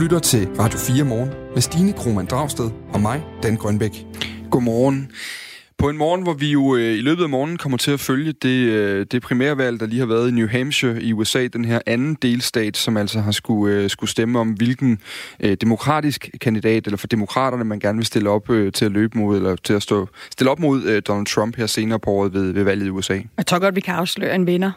lytter til Radio 4 morgen med Stine Krohmann Dragsted og mig, Dan Grønbæk. Godmorgen. På en morgen, hvor vi jo øh, i løbet af morgenen kommer til at følge det, øh, det primærvalg, der lige har været i New Hampshire i USA, den her anden delstat, som altså har skulle, øh, skulle stemme om, hvilken øh, demokratisk kandidat, eller for demokraterne, man gerne vil stille op øh, til at løbe mod, eller til at stå, stille op mod øh, Donald Trump her senere på året ved, ved valget i USA. Jeg tror godt, vi kan afsløre en vinder.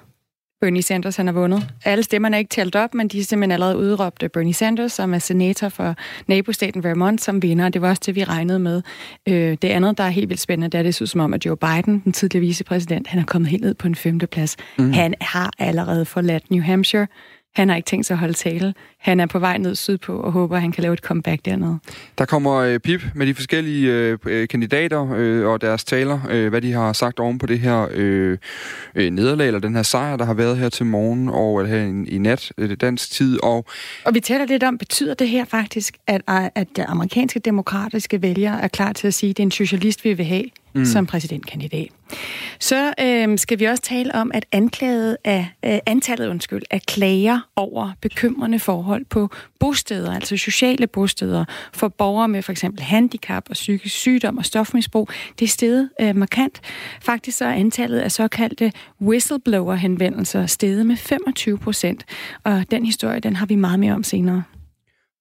Bernie Sanders han har vundet. Alle stemmerne er ikke talt op, men de er simpelthen allerede udråbt Bernie Sanders, som er senator for nabostaten Vermont, som vinder. Det var også det, vi regnede med. Øh, det andet, der er helt vildt spændende, det er, det synes som om, at Joe Biden, den tidligere vicepræsident, han er kommet helt ned på en femte plads. Mm. Han har allerede forladt New Hampshire. Han har ikke tænkt sig at holde tale. Han er på vej ned sydpå og håber, at han kan lave et comeback dernede. Der kommer øh, pip med de forskellige øh, øh, kandidater øh, og deres taler, øh, hvad de har sagt oven på det her øh, øh, nederlag, eller den her sejr, der har været her til morgen og her i, i nat, øh, dansk tid. Og, og vi taler lidt om, betyder det her faktisk, at, at de amerikanske demokratiske vælgere er klar til at sige, at det er en socialist, vi vil have mm. som præsidentkandidat? Så øh, skal vi også tale om, at anklaget af, øh, antallet undskyld, af klager over bekymrende forhold på bosteder, altså sociale bosteder, for borgere med for eksempel handicap og psykisk sygdom og stofmisbrug, det er steget øh, markant. Faktisk så er antallet af såkaldte whistleblower-henvendelser steget med 25 procent, og den historie, den har vi meget mere om senere.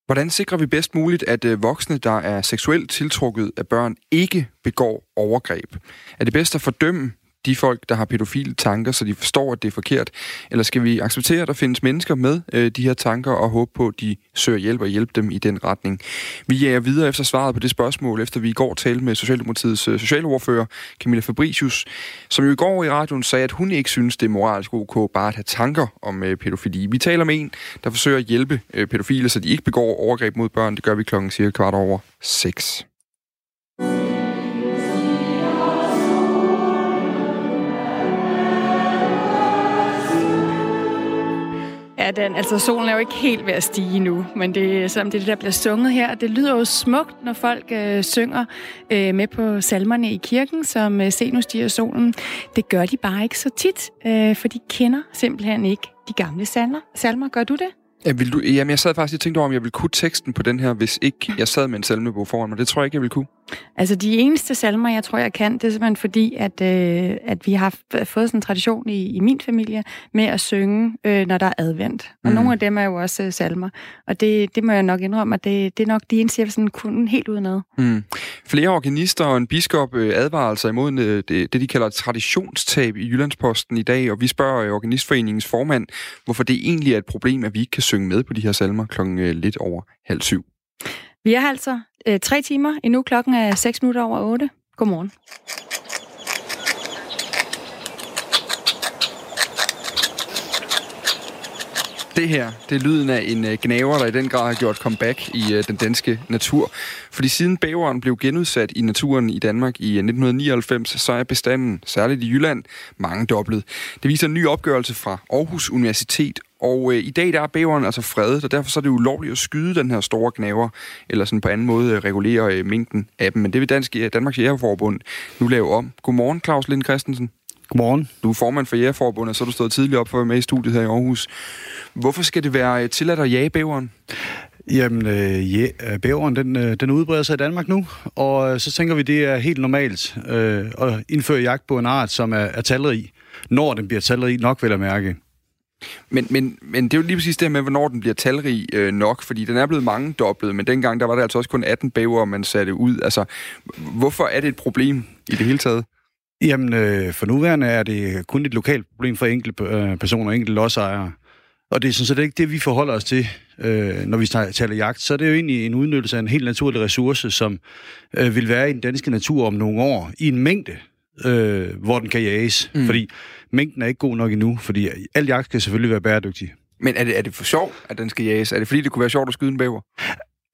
Hvordan sikrer vi bedst muligt, at øh, voksne, der er seksuelt tiltrukket af børn, ikke begår overgreb? Er det bedst at fordømme de folk, der har pædofile tanker, så de forstår, at det er forkert? Eller skal vi acceptere, at der findes mennesker med øh, de her tanker og håbe på, at de søger hjælp og hjælpe dem i den retning? Vi jager videre efter svaret på det spørgsmål, efter vi i går talte med Socialdemokratiets øh, socialordfører, Camilla Fabricius, som jo i går i radioen sagde, at hun ikke synes, det er moralsk ok bare at have tanker om øh, pædofili. Vi taler med en, der forsøger at hjælpe øh, pædofile, så de ikke begår overgreb mod børn. Det gør vi klokken cirka kvart over seks. Ja, den, altså solen er jo ikke helt ved at stige nu, men det, som det, der bliver sunget her, det lyder jo smukt, når folk øh, synger øh, med på salmerne i kirken, som øh, Se nu stiger solen. Det gør de bare ikke så tit, øh, for de kender simpelthen ikke de gamle salmer. salmer. Gør du det? Ja, vil du, jamen, jeg sad faktisk og tænkte over, om jeg ville kunne teksten på den her, hvis ikke jeg sad med en salmebog foran mig. Det tror jeg ikke, jeg ville kunne. Altså, de eneste salmer, jeg tror, jeg kan, det er simpelthen fordi, at, øh, at vi har fået sådan en tradition i, i min familie med at synge, øh, når der er advent. Og mm. nogle af dem er jo også øh, salmer. Og det, det må jeg nok indrømme, at det, det er nok de eneste, jeg sådan kunne helt udenad. Mm. Flere organister og en biskop øh, advarer altså imod øh, det, det, de kalder traditionstab i Jyllandsposten i dag, og vi spørger øh, Organistforeningens formand, hvorfor det egentlig er et problem, at vi ikke kan synge med på de her salmer klokken øh, lidt over halv syv. Vi er altså øh, tre timer endnu. Klokken er 6 minutter over 8. Godmorgen. Det her, det er lyden af en øh, gnaver, der i den grad har gjort comeback i øh, den danske natur. Fordi siden bæveren blev genudsat i naturen i Danmark i øh, 1999, så er bestanden, særligt i Jylland, mange doblet. Det viser en ny opgørelse fra Aarhus Universitet og øh, i dag der er bæveren altså fredet, og derfor så er det ulovligt at skyde den her store gnaver, eller sådan på anden måde øh, regulere øh, mængden af dem. Men det vil Dansk, Danmarks Jægerforbund nu lave om. Godmorgen, Claus Lind Christensen. Godmorgen. Du er formand for Jægerforbundet, så du stået tidligt op for at være med i studiet her i Aarhus. Hvorfor skal det være øh, tilladt at jage bæveren? Jamen, øh, ja, øh, bæveren, den, øh, den udbreder sig i Danmark nu, og så tænker vi, det er helt normalt øh, at indføre jagt på en art, som er, er talrig, når den bliver talrig nok, vil jeg mærke. Men, men, men det er jo lige præcis det med, hvornår den bliver talrig øh, nok, fordi den er blevet mange dobbelt, men dengang der var der altså også kun 18 bæver, man satte ud. Altså, hvorfor er det et problem i det hele taget? Jamen, øh, for nuværende er det kun et lokalt problem for enkelte øh, personer og enkelte lodsejere. Og det er sådan set ikke det, vi forholder os til, øh, når vi taler jagt. Så er det jo egentlig en udnyttelse af en helt naturlig ressource, som øh, vil være i den danske natur om nogle år, i en mængde, øh, hvor den kan jages. Mm. Fordi mængden er ikke god nok endnu, fordi al jagt skal selvfølgelig være bæredygtig. Men er det, er det for sjov, at den skal jages? Er det fordi, det kunne være sjovt at skyde en bæver?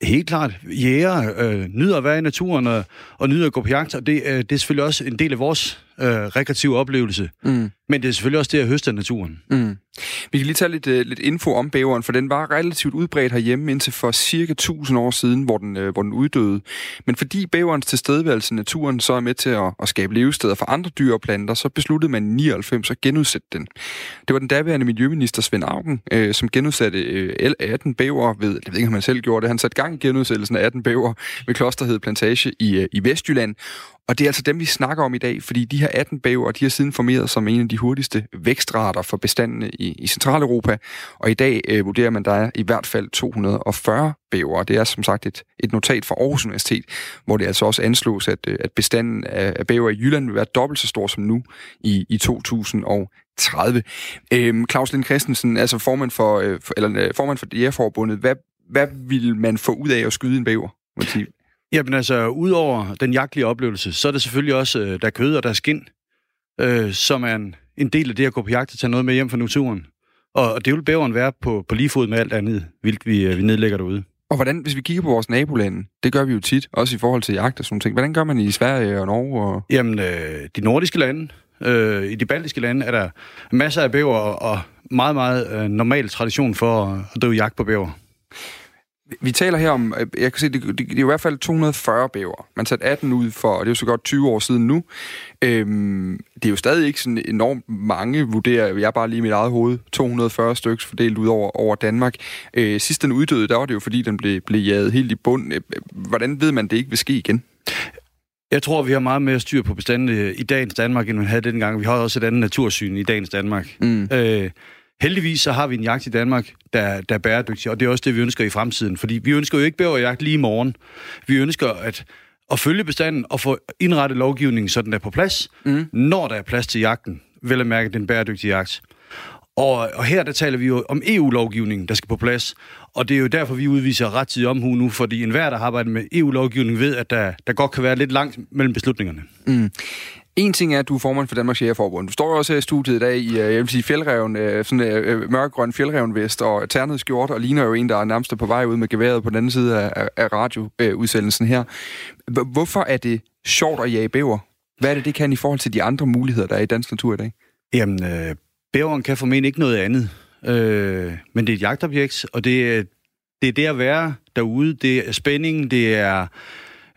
Helt klart. Jæger øh, nyder at være i naturen og, og nyder at gå på jagt, og det, øh, det er selvfølgelig også en del af vores øh, rekreativ oplevelse. Mm. Men det er selvfølgelig også det at høste af naturen. Mm. Vi kan lige tage lidt, uh, lidt info om bæveren, for den var relativt udbredt herhjemme indtil for cirka 1000 år siden, hvor den, uh, hvor den uddøde. Men fordi bæverens tilstedeværelse i naturen så er med til at, at skabe levesteder for andre dyr og planter, så besluttede man i 99 at genudsætte den. Det var den daværende miljøminister Svend Augen, uh, som genudsatte uh, 18 bæver ved, jeg ved ikke, om han selv gjorde det, han satte gang i genudsættelsen af 18 bæver ved Klosterhed Plantage i, uh, i Vestjylland, og det er altså dem, vi snakker om i dag, fordi de her 18 bæver, de har siden formeret som en af de hurtigste vækstrater for bestandene i, i Centraleuropa. Og i dag øh, vurderer man, der er i hvert fald 240 bæver. Det er som sagt et, et notat fra Aarhus Universitet, hvor det altså også anslås, at, øh, at bestanden af, af bæver i Jylland vil være dobbelt så stor som nu i, i 2030. Øhm, Claus Lind Christensen, altså formand for, øh, for, eller, øh, formand for Jægerforbundet, hvad, hvad vil man få ud af at skyde en bæver? Jamen altså, udover den jagtlige oplevelse, så er det selvfølgelig også, øh, der er kød og der er skin, øh, som er en, en del af det at gå på jagt og tage noget med hjem fra naturen. Og det vil bæveren være på, på lige fod med alt andet vildt, vi, øh, vi nedlægger derude. Og hvordan, hvis vi kigger på vores nabolande, det gør vi jo tit, også i forhold til jagt og sådan ting. Hvordan gør man i Sverige og Norge? Og... Jamen, øh, de nordiske lande, øh, i de baltiske lande, er der masser af bæver og meget, meget øh, normal tradition for at drive jagt på bæver. Vi taler her om, øh, jeg kan se, det, det, det er i hvert fald 240 bæver. Man satte 18 ud for, og det er jo så godt 20 år siden nu. Øhm, det er jo stadig ikke sådan enormt mange, vurderer jeg bare lige i mit eget hoved. 240 stykker fordelt ud over, over Danmark. Øh, sidst den uddøde, der var det jo fordi, den blev, blev jaget helt i bund. Øh, hvordan ved man, det ikke vil ske igen? Jeg tror, vi har meget mere styr på bestandene i dagens Danmark, end vi havde dengang. Vi har også et andet natursyn i dagens Danmark. Mm. Øh, Heldigvis så har vi en jagt i Danmark, der, der er bæredygtig, og det er også det, vi ønsker i fremtiden. Fordi vi ønsker jo ikke bæverjagt lige i morgen. Vi ønsker at, at følge bestanden og få indrettet lovgivningen, så den er på plads, mm. når der er plads til jagten. Vel at mærke den bæredygtige jagt. Og, og her der taler vi jo om EU-lovgivningen, der skal på plads. Og det er jo derfor, vi udviser rettidig omhu nu, fordi enhver, der har arbejdet med EU-lovgivning, ved, at der, der godt kan være lidt langt mellem beslutningerne. Mm. En ting er, at du er formand for Danmarks Jægerforbund. Du står også her i studiet i dag i, øh, jeg vil sige, fjeldreven, øh, sådan øh, en mørkgrøn fjeldrevenvest og ternet skjort, og ligner jo en, der er nærmest på vej ud med geværet på den anden side af, af radioudsendelsen her. Hvorfor er det sjovt at jage bæver? Hvad er det, det kan i forhold til de andre muligheder, der er i dansk natur i dag? Jamen, øh, bæveren kan formentlig ikke noget andet. Øh, men det er et jagtobjekt, og det er, det er det at være derude. Det er spænding, det er...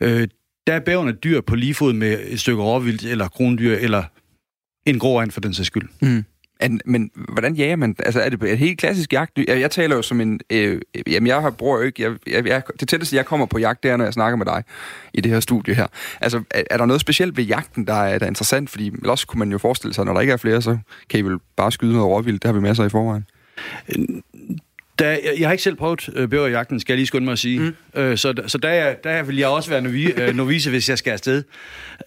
Øh, der er bæverne dyr på lige fod med et stykke råvildt, eller krondyr, eller en grå for den sags skyld. Mm. Men, men hvordan jager man? Altså, er det et helt klassisk jagt? Jeg, jeg taler jo som en... Øh, jamen, jeg har bruger jo ikke... Jeg, jeg, jeg, det tætteste, jeg kommer på jagt, det er, når jeg snakker med dig i det her studie her. Altså, er, er der noget specielt ved jagten, der er, der er interessant? Fordi ellers kunne man jo forestille sig, når der ikke er flere, så kan I vel bare skyde noget råvildt. Det har vi masser i forvejen. Da, jeg, jeg har ikke selv prøvet øh, bæverjagten, skal jeg lige skynde mig at sige. Mm. Øh, så så der, der vil jeg også være novi, øh, novice, hvis jeg skal afsted.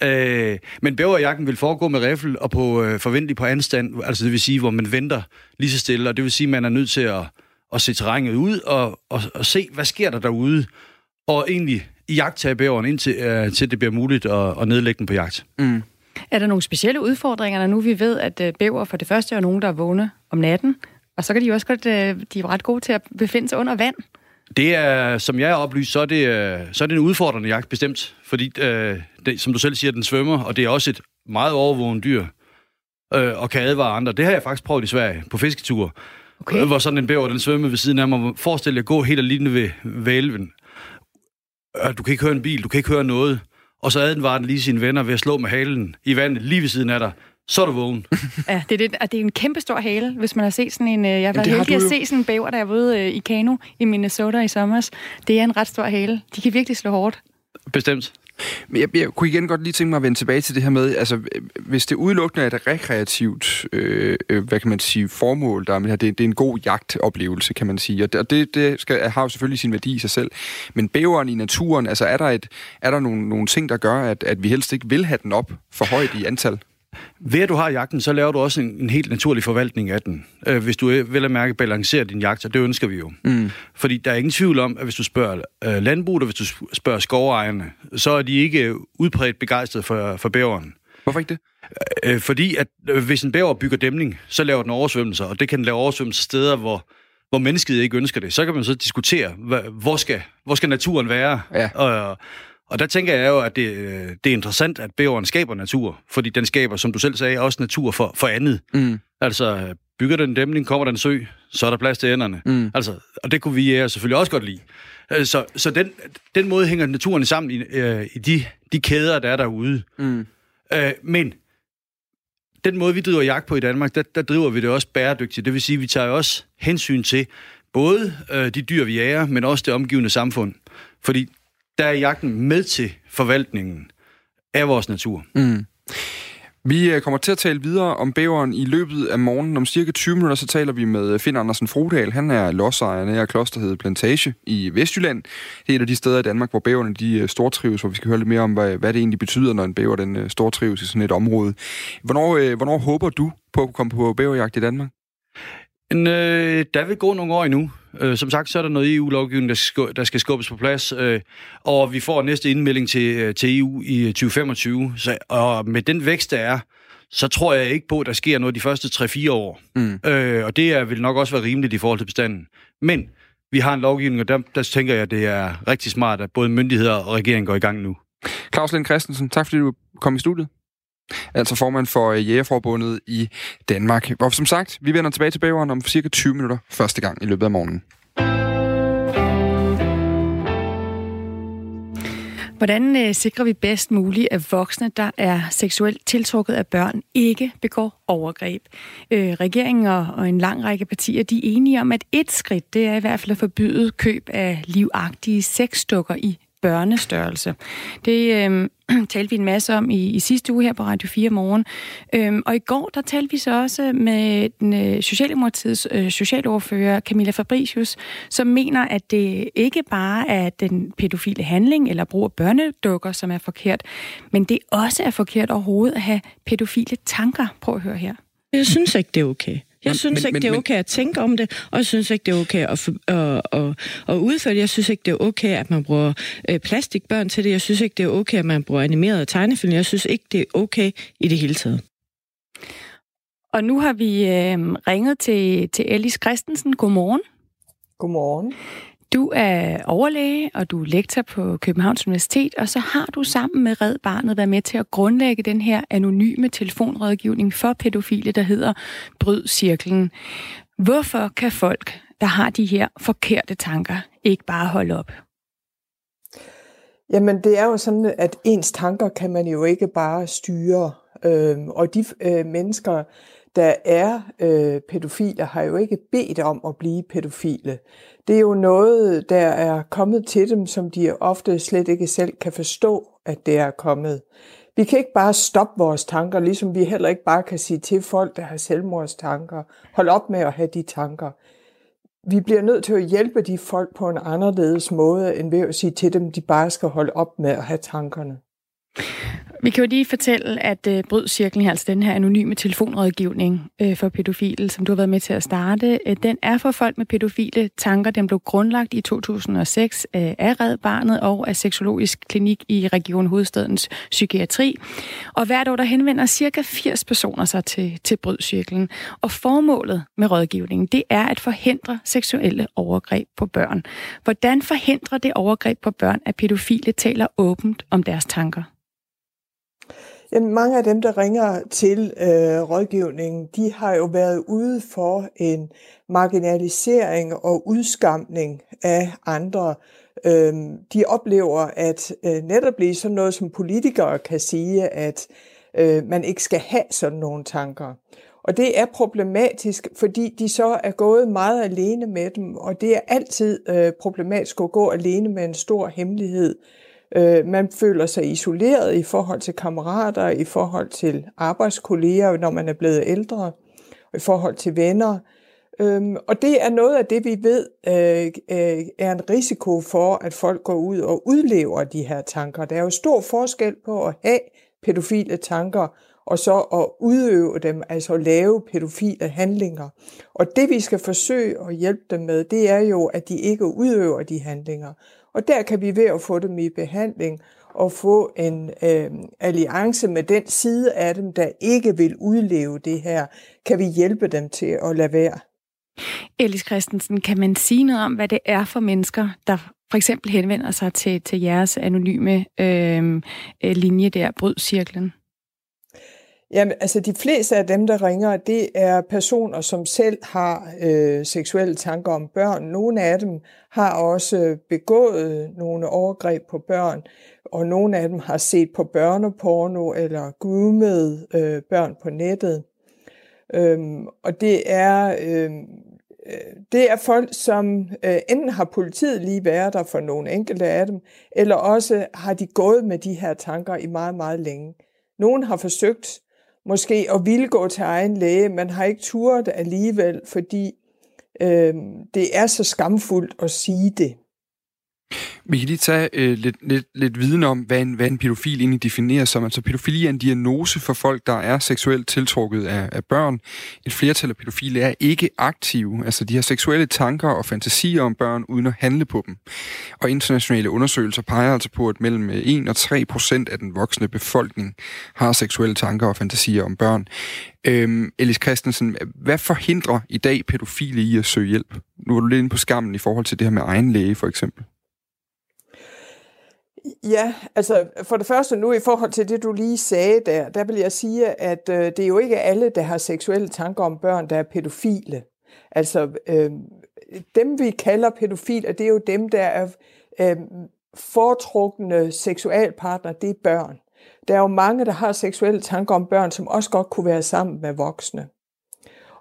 Øh, men bæverjagten vil foregå med riffel og på øh, forventelig på anstand, altså det vil sige, hvor man venter lige så stille, og det vil sige, at man er nødt til at, at se terrænet ud og, og, og se, hvad sker der derude, og egentlig jagtage bæveren, indtil øh, til det bliver muligt at, at nedlægge den på jagt. Mm. Er der nogle specielle udfordringer, når nu vi ved, at øh, bæver for det første er nogen, der er vågne om natten, og så kan de også godt, øh, de er ret gode til at befinde sig under vand. Det er, som jeg er oplyst, så er det, øh, så er det en udfordrende jagt bestemt, fordi, øh, det, som du selv siger, den svømmer, og det er også et meget overvågen dyr, øh, og kan advare andre. Det har jeg faktisk prøvet i Sverige på fisketur, okay. øh, hvor sådan en bæver, den svømmer ved siden af mig. Forestil dig at gå helt alene ved, ved elven. Du kan ikke høre en bil, du kan ikke høre noget. Og så advarer den lige sine venner ved at slå med halen i vandet lige ved siden af dig så er du vågen. ja, det er, det, det er en kæmpe stor hale, hvis man har set sådan en... Øh, jeg var heldig at se sådan en bæver, der var ude øh, i Kano i Minnesota i sommer. Det er en ret stor hale. De kan virkelig slå hårdt. Bestemt. Men jeg, jeg kunne igen godt lige tænke mig at vende tilbage til det her med, altså hvis det udelukkende er et rekreativt, øh, øh hvad kan man sige, formål, der er det, det er en god jagtoplevelse, kan man sige, og det, det skal, har jo selvfølgelig sin værdi i sig selv. Men bæveren i naturen, altså er der, et, er der nogle, nogle ting, der gør, at, at vi helst ikke vil have den op for højt i antal? Ved at du har jagten, så laver du også en, en helt naturlig forvaltning af den. Øh, hvis du vil at mærke balancerer din jagt, og det ønsker vi jo. Mm. Fordi der er ingen tvivl om, at hvis du spørger øh, landbruget, og hvis du spørger skovejerne, så er de ikke udbredt begejstret for, for bæveren. Hvorfor ikke det? Øh, fordi at øh, hvis en bæver bygger dæmning, så laver den oversvømmelser, og det kan lave oversvømmelser steder, hvor, hvor mennesket ikke ønsker det. Så kan man så diskutere, hvor skal, hvor skal naturen være? Ja. Og, Og der tænker jeg jo, at det, øh, det er interessant, at bæveren skaber natur, fordi den skaber, som du selv sagde, også natur for, for andet. Mm. Altså, bygger den en dæmning, kommer der en sø, så er der plads til ænderne. Mm. Altså, og det kunne vi jæger selvfølgelig også godt lide. Øh, så, så den, den måde hænger naturen sammen i, øh, i de, de kæder, der er derude. Mm. Øh, men den måde, vi driver jagt på i Danmark, der, der driver vi det også bæredygtigt. Det vil sige, at vi tager også hensyn til både øh, de dyr, vi jager, men også det omgivende samfund. Fordi der er jagten med til forvaltningen af vores natur. Mm. Vi øh, kommer til at tale videre om bæveren i løbet af morgenen. Om cirka 20 minutter, så taler vi med øh, Finn Andersen Frodal. Han er lodsejer af Klosterhed Plantage i Vestjylland. Det er et af de steder i Danmark, hvor bæverne de øh, stortrives, hvor vi skal høre lidt mere om, hvad, hvad det egentlig betyder, når en bæver den stortrives i sådan et område. Hvornår, hvornår håber du på at komme på bæverjagt i Danmark? En, øh, der vil gå nogle år endnu. Øh, som sagt, så er der noget EU-lovgivning, der skal, der skal skubbes på plads, øh, og vi får næste indmelding til, øh, til EU i 2025. Så, og med den vækst, der er, så tror jeg ikke på, at der sker noget de første 3-4 år. Mm. Øh, og det er, vil nok også være rimeligt i forhold til bestanden. Men vi har en lovgivning, og der, der tænker jeg, at det er rigtig smart, at både myndigheder og regeringen går i gang nu. Claus Lind Christensen, tak fordi du kom i studiet altså formand for øh, Jægerforbundet i Danmark. Og som sagt, vi vender tilbage til bageren om cirka 20 minutter første gang i løbet af morgenen. Hvordan øh, sikrer vi bedst muligt, at voksne, der er seksuelt tiltrukket af børn, ikke begår overgreb? Øh, regeringen og, og en lang række partier de er enige om, at et skridt det er i hvert fald at forbyde køb af livagtige sexdukker i børnestørrelse. Det øh, talte vi en masse om i, i sidste uge her på Radio 4 morgen. Øhm, og i går, der talte vi så også med den øh, Socialdemokratiets øh, socialordfører Camilla Fabricius, som mener, at det ikke bare er den pædofile handling eller brug af børnedukker, som er forkert, men det også er forkert overhovedet at have pædofile tanker. Prøv at høre her. Jeg synes ikke, det er okay. Jeg men, synes men, ikke, men, det er okay at tænke om det, og jeg synes ikke, det er okay at, at, at, at udføre det. Jeg synes ikke, det er okay, at man bruger øh, plastikbørn til det. Jeg synes ikke, det er okay, at man bruger animerede tegnefilm. Jeg synes ikke, det er okay i det hele taget. Og nu har vi øh, ringet til, til Alice Christensen. Godmorgen. Godmorgen. Du er overlæge, og du er lektor på Københavns Universitet, og så har du sammen med Red Barnet været med til at grundlægge den her anonyme telefonrådgivning for pædofile, der hedder Bryd Cirklen. Hvorfor kan folk, der har de her forkerte tanker, ikke bare holde op? Jamen, det er jo sådan, at ens tanker kan man jo ikke bare styre. Øhm, og de øh, mennesker, der er øh, pædofile, har jo ikke bedt om at blive pædofile. Det er jo noget, der er kommet til dem, som de ofte slet ikke selv kan forstå, at det er kommet. Vi kan ikke bare stoppe vores tanker, ligesom vi heller ikke bare kan sige til folk, der har selvmordstanker, hold op med at have de tanker. Vi bliver nødt til at hjælpe de folk på en anderledes måde, end ved at sige til dem, de bare skal holde op med at have tankerne. Vi kan jo lige fortælle, at øh, Bryd Cirklen, altså den her anonyme telefonrådgivning øh, for pædofile, som du har været med til at starte, øh, den er for folk med pædofile tanker. Den blev grundlagt i 2006 øh, af Red Barnet og af Seksologisk Klinik i Region Hovedstadens Psykiatri. Og hvert år der henvender cirka 80 personer sig til, til Bryd Cirklen. Og formålet med rådgivningen, det er at forhindre seksuelle overgreb på børn. Hvordan forhindrer det overgreb på børn, at pædofile taler åbent om deres tanker? Jamen, mange af dem, der ringer til øh, rådgivningen, de har jo været ude for en marginalisering og udskamning af andre. Øhm, de oplever, at øh, netop blive sådan noget, som politikere kan sige, at øh, man ikke skal have sådan nogle tanker. Og det er problematisk, fordi de så er gået meget alene med dem, og det er altid øh, problematisk at gå alene med en stor hemmelighed. Øh, Øh, man føler sig isoleret i forhold til kammerater, i forhold til arbejdskolleger, når man er blevet ældre, i forhold til venner. Øhm, og det er noget af det, vi ved øh, øh, er en risiko for, at folk går ud og udlever de her tanker. Der er jo stor forskel på at have pædofile tanker, og så at udøve dem, altså lave pædofile handlinger. Og det vi skal forsøge at hjælpe dem med, det er jo, at de ikke udøver de handlinger. Og der kan vi ved at få dem i behandling og få en øh, alliance med den side af dem, der ikke vil udleve det her, kan vi hjælpe dem til at lade være. Elis Christensen, kan man sige noget om, hvad det er for mennesker, der for eksempel henvender sig til, til jeres anonyme øh, øh linje der, Brydcirklen? Jamen, altså de fleste af dem, der ringer, det er personer, som selv har øh, seksuelle tanker om børn. Nogle af dem har også begået nogle overgreb på børn, og nogle af dem har set på børneporno eller groomet øh, børn på nettet. Øhm, og det er, øhm, øh, det er folk, som øh, enten har politiet lige været der for nogle enkelte af dem, eller også har de gået med de her tanker i meget, meget længe. Nogle har forsøgt måske at ville gå til egen læge, Man har ikke turet alligevel, fordi øh, det er så skamfuldt at sige det. Vi kan lige tage øh, lidt, lidt, lidt viden om, hvad en, hvad en pædofil egentlig definerer som. Altså pædofili er en diagnose for folk, der er seksuelt tiltrukket af, af børn. Et flertal af pædofile er ikke aktive. Altså de har seksuelle tanker og fantasier om børn, uden at handle på dem. Og internationale undersøgelser peger altså på, at mellem øh, 1 og 3 procent af den voksne befolkning har seksuelle tanker og fantasier om børn. Øhm, Elis Christensen, hvad forhindrer i dag pædofile i at søge hjælp? Nu var du lidt inde på skammen i forhold til det her med egen læge, for eksempel. Ja, altså for det første nu i forhold til det, du lige sagde der, der vil jeg sige, at øh, det er jo ikke alle, der har seksuelle tanker om børn, der er pædofile. Altså øh, dem, vi kalder pædofile, det er jo dem, der er øh, foretrukne seksualpartner, det er børn. Der er jo mange, der har seksuelle tanker om børn, som også godt kunne være sammen med voksne.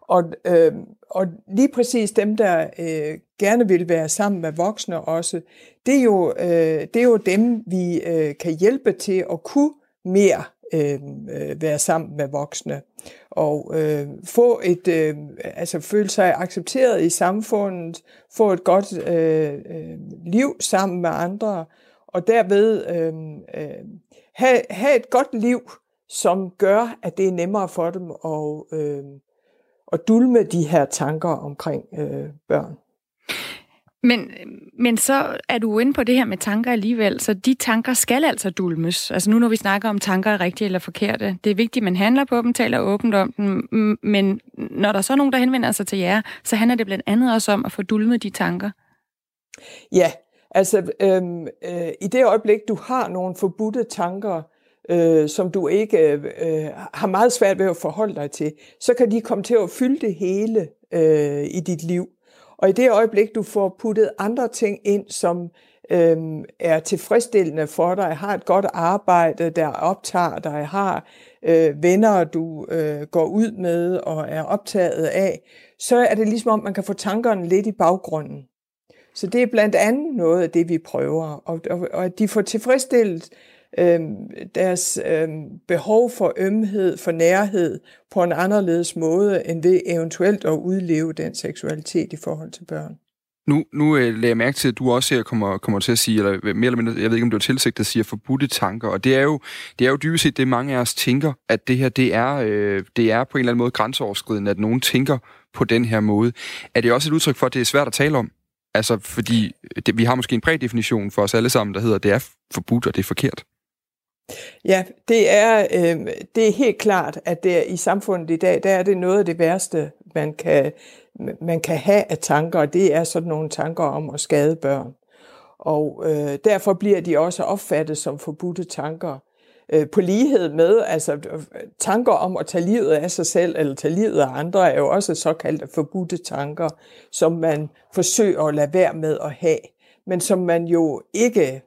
Og, øh, og lige præcis dem, der øh, gerne vil være sammen med voksne også, det er jo, øh, det er jo dem, vi øh, kan hjælpe til at kunne mere øhm, øh, være sammen med voksne. Og øh, få et øh, altså føle sig accepteret i samfundet, få et godt øh, øh liv sammen med andre og derved øhm, øh, øh, have, have et godt liv, som gør, at det er nemmere for dem at, øh, at dulme de her tanker omkring øh, børn. Men, men så er du inde på det her med tanker alligevel, så de tanker skal altså dulmes. Altså nu når vi snakker om tanker er rigtige eller forkerte, det er vigtigt, at man handler på dem, taler åbent om dem, men når der så er nogen, der henvender sig til jer, så handler det blandt andet også om at få dulmet de tanker. Ja, altså øhm, øh, i det øjeblik, du har nogle forbudte tanker, øh, som du ikke øh, øh, har meget svært ved at forholde dig til, så kan de komme til at fylde det hele øh, i dit liv. Og i det øjeblik, du får puttet andre ting ind, som øh, er tilfredsstillende for dig, har et godt arbejde, der optager dig, har øh, venner, du øh, går ud med og er optaget af, så er det ligesom om, man kan få tankerne lidt i baggrunden. Så det er blandt andet noget af det, vi prøver, og, og, og at de får tilfredsstillet øh, deres øh, behov for ømhed, for nærhed på en anderledes måde, end ved eventuelt at udleve den seksualitet i forhold til børn. Nu, nu øh, lagde jeg mærke til, at du også her kommer, kommer til at sige, eller øh, mere eller mindre, jeg ved ikke, om det var tilsigtet, at sige forbudte tanker, og det er jo, det er jo dybest set det, mange af os tænker, at det her, det er, øh, det er på en eller anden måde grænseoverskridende, at nogen tænker på den her måde. Er det også et udtryk for, at det er svært at tale om? Altså, fordi øh, det, vi har måske en prædefinition for os alle sammen, der hedder, at det er forbudt, og det er forkert. Ja, det er, øh, det er helt klart, at det er, i samfundet i dag, der er det noget af det værste, man kan, man kan have af tanker, og det er sådan nogle tanker om at skade børn. Og øh, derfor bliver de også opfattet som forbudte tanker. Øh, på lighed med, altså tanker om at tage livet af sig selv, eller tage livet af andre, er jo også såkaldte forbudte tanker, som man forsøger at lade være med at have, men som man jo ikke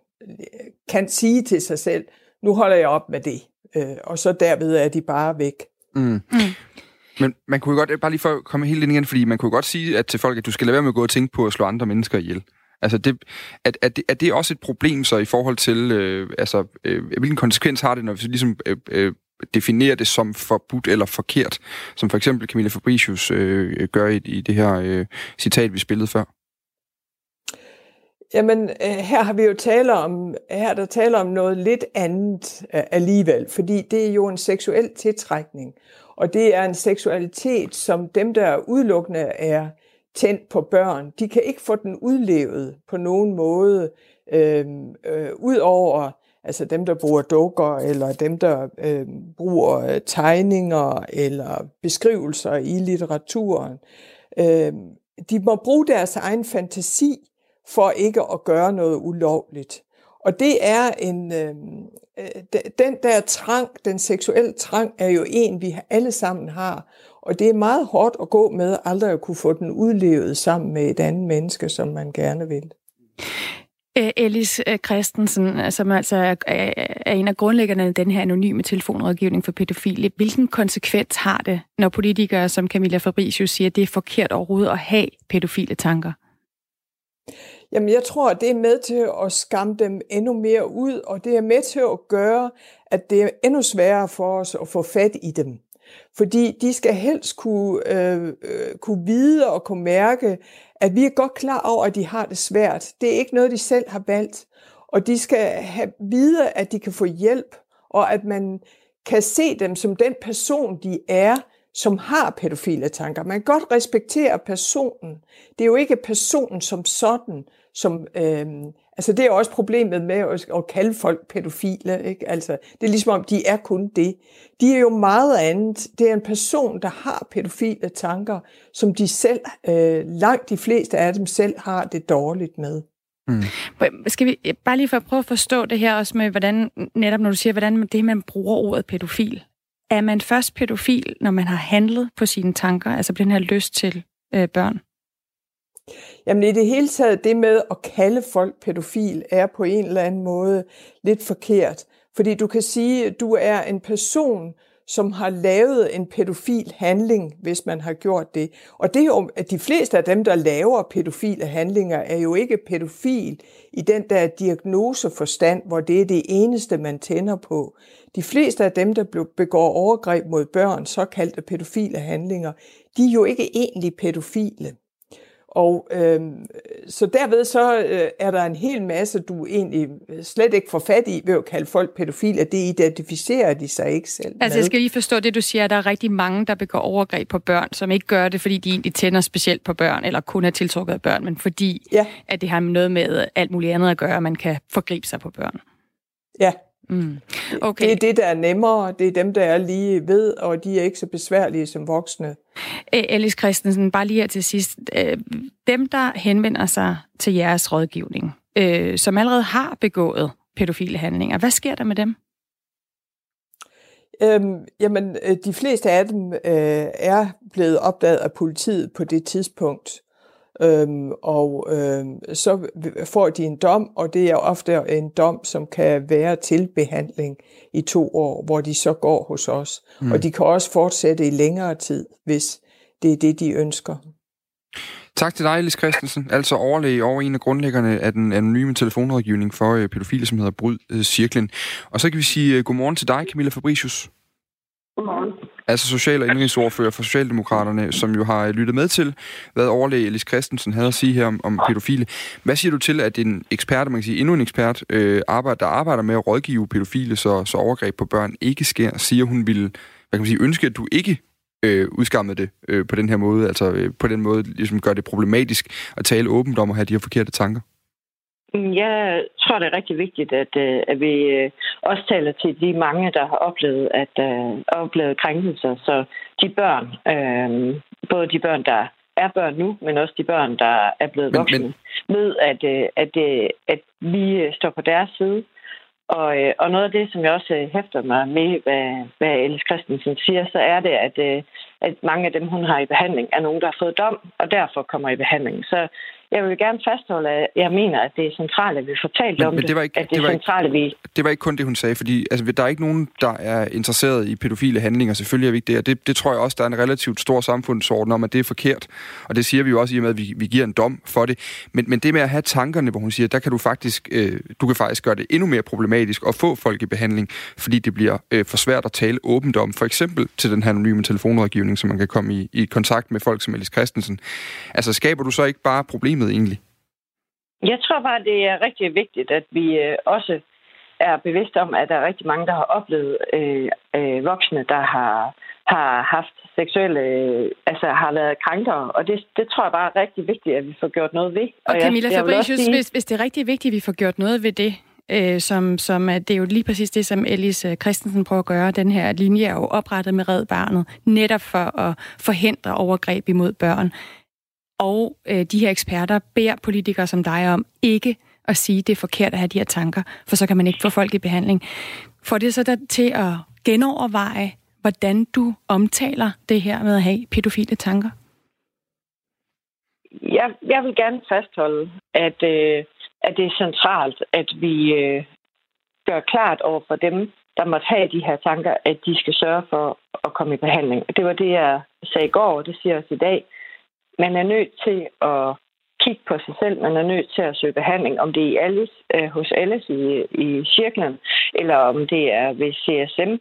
kan sige til sig selv, nu holder jeg op med det. Øh, og så derved er de bare væk. Mm. Mm. Men man kunne jo godt, bare lige for at komme helt ind igen, fordi man kunne godt sige at til folk, at du skal lade være med at gå og tænke på at slå andre mennesker ihjel. Altså, det, er, er, det, er det også et problem så i forhold til, øh, altså, øh, hvilken konsekvens har det, når vi ligesom øh, øh, definerer det som forbudt eller forkert, som for eksempel Camilla Fabricius øh, gør i, i det her øh, citat, vi spillede før? Jamen, øh, her har vi jo tale om, her der taler om noget lidt andet øh, alligevel, fordi det er jo en seksuel tiltrækning, og det er en seksualitet, som dem, der udelukkende er tændt på børn, de kan ikke få den udlevet på nogen måde, øhm, øh, øh, ud over altså dem, der bruger dukker, eller dem, der øhm, øh, bruger tegninger eller beskrivelser i litteraturen. Øh, de må bruge deres egen fantasi for ikke at gøre noget ulovligt. Og det er en, øhm, øh, den der trang, den seksuelle trang, er jo en, vi alle sammen har. Og det er meget hårdt at gå med aldrig at kunne få den udlevet sammen med et andet menneske, som man gerne vil. Elis øh, Christensen, øh, som altså er en af grundlæggerne af den her anonyme telefonrådgivning for pædofile. Hvilken konsekvens har det, når politikere som Camilla Fabricius siger, at det er forkert overhovedet at have pædofile tanker? Jamen, jeg tror, at det er med til at skamme dem endnu mere ud, og det er med til at gøre, at det er endnu sværere for os at få fat i dem. Fordi de skal helst kunne, øh, øh, kunne vide og kunne mærke, at vi er godt klar over, at de har det svært. Det er ikke noget, de selv har valgt. Og de skal have vide, at de kan få hjælp, og at man kan se dem som den person, de er, som har pædofile tanker. Man kan godt respektere personen. Det er jo ikke personen som sådan, som... Øh, altså det er også problemet med at, at kalde folk pædofile. Ikke? Altså, det er ligesom om, de er kun det. De er jo meget andet. Det er en person, der har pædofile tanker, som de selv, øh, langt de fleste af dem selv har det dårligt med. Mm. Skal vi bare lige for at prøve at forstå det her også med, hvordan, netop når du siger, hvordan det, man bruger ordet pædofil. Er man først pædofil, når man har handlet på sine tanker, altså på den her lyst til øh, børn? Jamen i det hele taget, det med at kalde folk pædofil, er på en eller anden måde lidt forkert. Fordi du kan sige, at du er en person, som har lavet en pædofil handling, hvis man har gjort det. Og det er jo, at de fleste af dem, der laver pædofile handlinger, er jo ikke pædofil i den der diagnoseforstand, hvor det er det eneste, man tænder på. De fleste af dem, der begår overgreb mod børn, såkaldte pædofile handlinger, de er jo ikke egentlig pædofile. Og øh, så derved så øh, er der en hel masse, du egentlig slet ikke får fat i ved at kalde folk pædofile. Det identificerer de sig ikke selv Altså med. jeg skal lige forstå det, du siger, at der er rigtig mange, der begår overgreb på børn, som ikke gør det, fordi de egentlig tænder specielt på børn, eller kun er tiltrukket af børn, men fordi ja. at det har noget med alt muligt andet at gøre, at man kan forgribe sig på børn. Ja, Mm. Okay. Det er det, der er nemmere. Det er dem, der er lige ved, og de er ikke så besværlige som voksne. Alice Christensen, bare lige her til sidst. Dem, der henvender sig til jeres rådgivning, øh, som allerede har begået pædofile handlinger, hvad sker der med dem? Øhm, jamen, øh, de fleste af dem øh, er blevet opdaget af politiet på det tidspunkt. Øhm, og øhm, så får de en dom, og det er ofte en dom, som kan være til behandling i to år, hvor de så går hos os. Mm. Og de kan også fortsætte i længere tid, hvis det er det, de ønsker. Tak til dig, Lis Christensen, altså overlæge over en af grundlæggerne af den anonyme telefonrådgivning for øh, pædofile, som hedder Bryd øh, Cirklen. Og så kan vi sige øh, godmorgen til dig, Camilla Fabricius. Godmorgen. Altså social- og indrigsordfører for Socialdemokraterne, som jo har øh, lyttet med til, hvad overlæge Elis Christensen havde at sige her om, om pædofile. Hvad siger du til, at en ekspert, man kan sige endnu en ekspert, øh, arbejder, der arbejder med at rådgive pædofile, så, så overgreb på børn ikke sker, siger hun ville hvad kan man sige, ønske, at du ikke øh, udskammede det øh, på den her måde, altså øh, på den måde ligesom gør det problematisk at tale åbent om at have de her forkerte tanker? Jeg tror, det er rigtig vigtigt, at, øh, at vi øh, også taler til de mange, der har oplevet, at, uh, oplevet krænkelser. Så de børn, uh, både de børn, der er børn nu, men også de børn, der er blevet voksne, men, men... ved, at, at, at vi står på deres side. Og, og noget af det, som jeg også hæfter mig med, hvad, hvad Alice Christensen siger, så er det, at, at mange af dem, hun har i behandling, er nogen, der har fået dom, og derfor kommer i behandling. Så jeg vil gerne fastholde, at jeg mener, at det er centralt, at vi får talt men, om men det. Var ikke, at det, det, var centrale, ikke, vi... det var ikke kun det, hun sagde, fordi altså, der er ikke nogen, der er interesseret i pædofile handlinger. Selvfølgelig er vi ikke det, og det, det tror jeg også, der er en relativt stor samfundsorden om, at det er forkert. Og det siger vi jo også i og med, at vi, vi giver en dom for det. Men, men det med at have tankerne, hvor hun siger, der kan du faktisk, øh, du kan faktisk gøre det endnu mere problematisk at få folk i behandling, fordi det bliver øh, for svært at tale åbent om. For eksempel til den her anonyme telefonrådgivning, så man kan komme i, i kontakt med folk som Alice Christensen. Altså skaber du så ikke bare problemer problemet egentlig? Jeg tror bare, det er rigtig vigtigt, at vi øh, også er bevidste om, at der er rigtig mange, der har oplevet øh, øh, voksne, der har, har haft seksuelle, øh, altså har været krænkere. Og det, det tror jeg bare er rigtig vigtigt, at vi får gjort noget ved. Og, og Camilla jeg, Fabricius, sige... hvis, hvis det er rigtig vigtigt, at vi får gjort noget ved det, øh, som, som det er jo lige præcis det, som Elise Christensen prøver at gøre. Den her linje er jo oprettet med Red Barnet, netop for at forhindre overgreb imod børn og øh, de her eksperter beder politikere som dig om ikke at sige, at det er forkert at have de her tanker, for så kan man ikke få folk i behandling. Får det så der til at genoverveje, hvordan du omtaler det her med at have pædofile tanker? Jeg, jeg vil gerne fastholde, at, øh, at det er centralt, at vi øh, gør klart over for dem, der måtte have de her tanker, at de skal sørge for at komme i behandling. Det var det, jeg sagde i går, og det siger jeg også i dag. Man er nødt til at kigge på sig selv. Man er nødt til at søge behandling, om det er i alles, øh, hos Alice i, i cirklen, eller om det er ved CSM.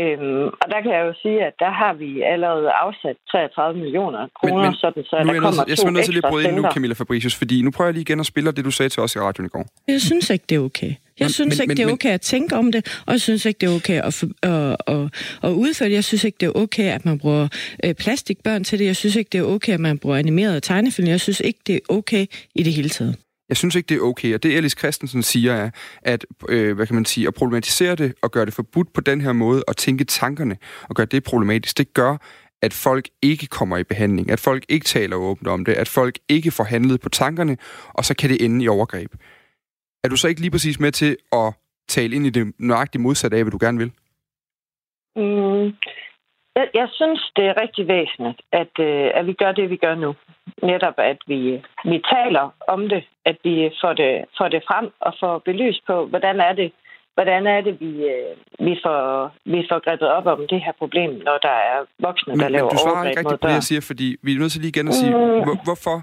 Øhm, og der kan jeg jo sige, at der har vi allerede afsat 33 millioner kroner, men, men, sådan så der kommer Jeg er nødt til lige at bryde ind nu, Camilla Fabricius, fordi nu prøver jeg lige igen at spille det, du sagde til os i radioen i går. Jeg synes ikke, det er okay. Jeg synes men, ikke, men, det er okay at tænke om det, og jeg synes ikke, det er okay at, at, at, at udføre det. Jeg synes ikke, det er okay, at man bruger øh, plastikbørn til det. Jeg synes ikke, det er okay, at man bruger animerede tegnefilm. Jeg synes ikke, det er okay i det hele taget. Jeg synes ikke, det er okay, og det Alice Christensen siger er, at, øh, hvad kan man sige, at problematisere det og gøre det forbudt på den her måde, og tænke tankerne og gøre det problematisk, det gør, at folk ikke kommer i behandling, at folk ikke taler åbent om det, at folk ikke får handlet på tankerne, og så kan det ende i overgreb. Er du så ikke lige præcis med til at tale ind i det nøjagtige modsatte af, hvad du gerne vil? Mm, jeg, jeg synes, det er rigtig væsentligt, at, øh, at vi gør det, vi gør nu. Netop, at vi, vi taler om det, at vi får det, får det frem og får belyst på, hvordan er det, hvordan er det, vi, øh, vi, får, vi får grebet op om det her problem, når der er voksne, der men, laver men du svarer ikke rigtigt på det, jeg siger, fordi vi er nødt til lige igen at sige, mm. hvor, hvorfor,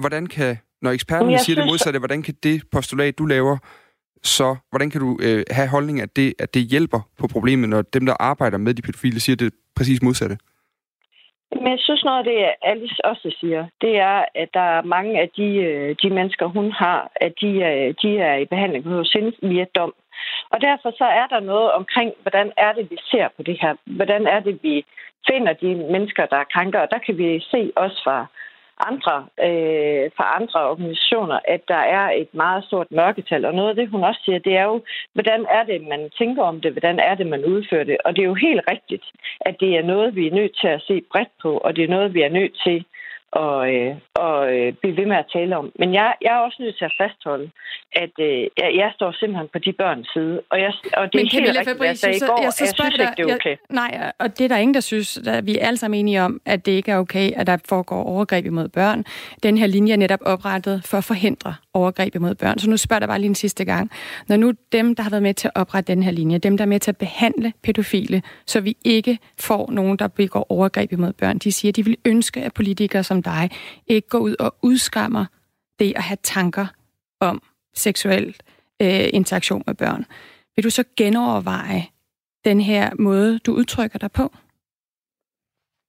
hvordan kan, når eksperterne siger synes, det modsatte, hvordan kan det postulat, du laver, så hvordan kan du øh, have holdning, at det, at det hjælper på problemet, når dem, der arbejder med de pædofile, siger det præcis modsatte? Men jeg synes noget af det, Alice også siger, det er, at der er mange af de, øh, de mennesker, hun har, at de, øh, de er i behandling hos hende via dom. Og derfor så er der noget omkring, hvordan er det, vi ser på det her? Hvordan er det, vi finder de mennesker, der er krænker? Og der kan vi se også fra andre, øh, fra andre organisationer, at der er et meget stort mørketal. Og noget af det, hun også siger, det er jo, hvordan er det, man tænker om det? Hvordan er det, man udfører det? Og det er jo helt rigtigt, at det er noget, vi er nødt til at se bredt på, og det er noget, vi er nødt til og, øh, og øh, blive ved med at tale om. Men jeg, jeg er også nødt til at fastholde, at øh, jeg, jeg står simpelthen på de børns side. Og, jeg, og det Men er helt rigtigt, hvad jeg sagde i går. Jeg, så jeg synes ikke, det er okay. Jeg, nej, og det er der ingen, der synes. at vi er alle sammen enige om, at det ikke er okay, at der foregår overgreb imod børn. Den her linje er netop oprettet for at forhindre overgreb imod børn. Så nu spørger jeg bare lige en sidste gang. Når nu dem, der har været med til at oprette den her linje, dem, der er med til at behandle pædofile, så vi ikke får nogen, der begår overgreb imod børn, de siger, at de vil ønske, at politikere som dig ikke går ud og udskammer det at have tanker om seksuel øh, interaktion med børn. Vil du så genoverveje den her måde, du udtrykker dig på?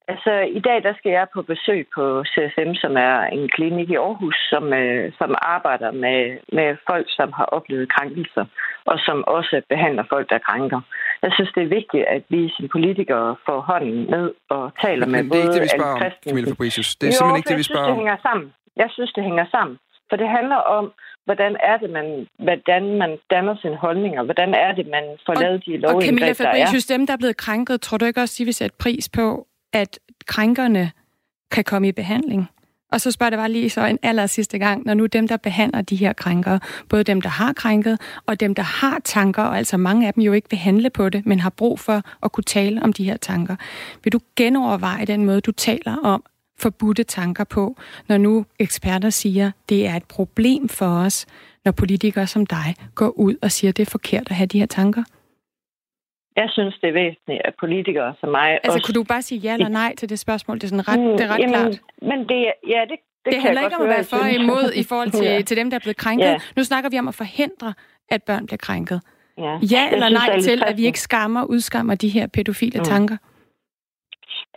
Altså, i dag der skal jeg på besøg på CSM, som er en klinik i Aarhus, som, øh, som arbejder med, med folk, som har oplevet krænkelser, og som også behandler folk, der krænker. Jeg synes, det er vigtigt, at vi som politikere får hånden ned og taler med både... det er ikke det, vi spørger om, Camilla Fabricius. Det er jo, simpelthen ikke det, vi spørger om. det hænger sammen. Jeg synes, det hænger sammen. For det handler om, hvordan er det, man, hvordan man danner sine holdninger, hvordan er det, man får og, lavet de lovindgreb, der er. Og Camilla Fabricius, dem, der er blevet krænket, tror du ikke også, de vil sætte pris på, at krænkerne kan komme i behandling. Og så spørger det bare lige så en aller sidste gang, når nu dem, der behandler de her krænkere, både dem, der har krænket, og dem, der har tanker, og altså mange af dem jo ikke vil handle på det, men har brug for at kunne tale om de her tanker. Vil du genoverveje den måde, du taler om forbudte tanker på, når nu eksperter siger, det er et problem for os, når politikere som dig går ud og siger, det er forkert at have de her tanker? Jeg synes, det er væsentligt, at politikere som mig... Altså, også... kunne du bare sige ja eller nej til det spørgsmål? Det er, sådan ret, mm, det er ret jamen, klart. Men det, ja, det, det, det handler ikke om at være for og imod i forhold til, ja. til dem, der er blevet krænket. Ja. Nu snakker vi om at forhindre, at børn bliver krænket. Ja, ja eller synes, nej til, at vi ikke skammer og udskammer de her pædofile mm. tanker?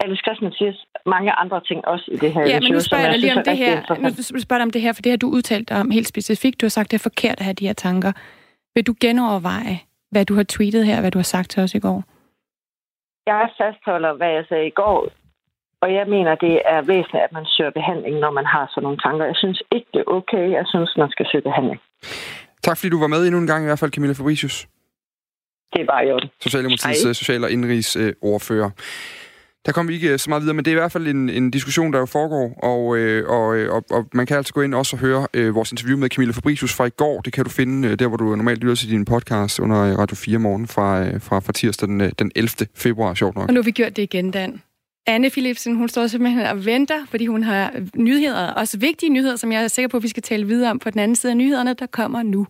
Alice Christman siger mange andre ting også i det her. Ja, men nu spørger jeg dig lige om det her. Nu spørger om det her, for det har du udtalt om helt specifikt. Du har sagt, det er forkert at have de her tanker. Vil du genoverveje, hvad du har tweetet her, hvad du har sagt til os i går? Jeg fastholder, hvad jeg sagde i går, og jeg mener, det er væsentligt, at man søger behandling, når man har sådan nogle tanker. Jeg synes ikke, det er okay. Jeg synes, man skal søge behandling. Tak fordi du var med endnu en gang i hvert fald, Camilla Fabricius. Det er bare i orden. Socialdemokratiets Hej. social- og indrigsordfører. Der kommer vi ikke øh, så meget videre, men det er i hvert fald en, en diskussion, der jo foregår, og, øh, og, øh, og, og man kan altså gå ind også og høre øh, vores interview med Camilla Fabricius fra i går. Det kan du finde øh, der, hvor du normalt lytter til din podcast under øh, Radio 4 morgen fra, øh, fra, fra tirsdag den, den 11. februar, sjovt nok. Og nu har vi gjort det igen, Dan. Anne Philipsen, hun står simpelthen og venter, fordi hun har nyheder, også vigtige nyheder, som jeg er sikker på, at vi skal tale videre om på den anden side af nyhederne, der kommer nu.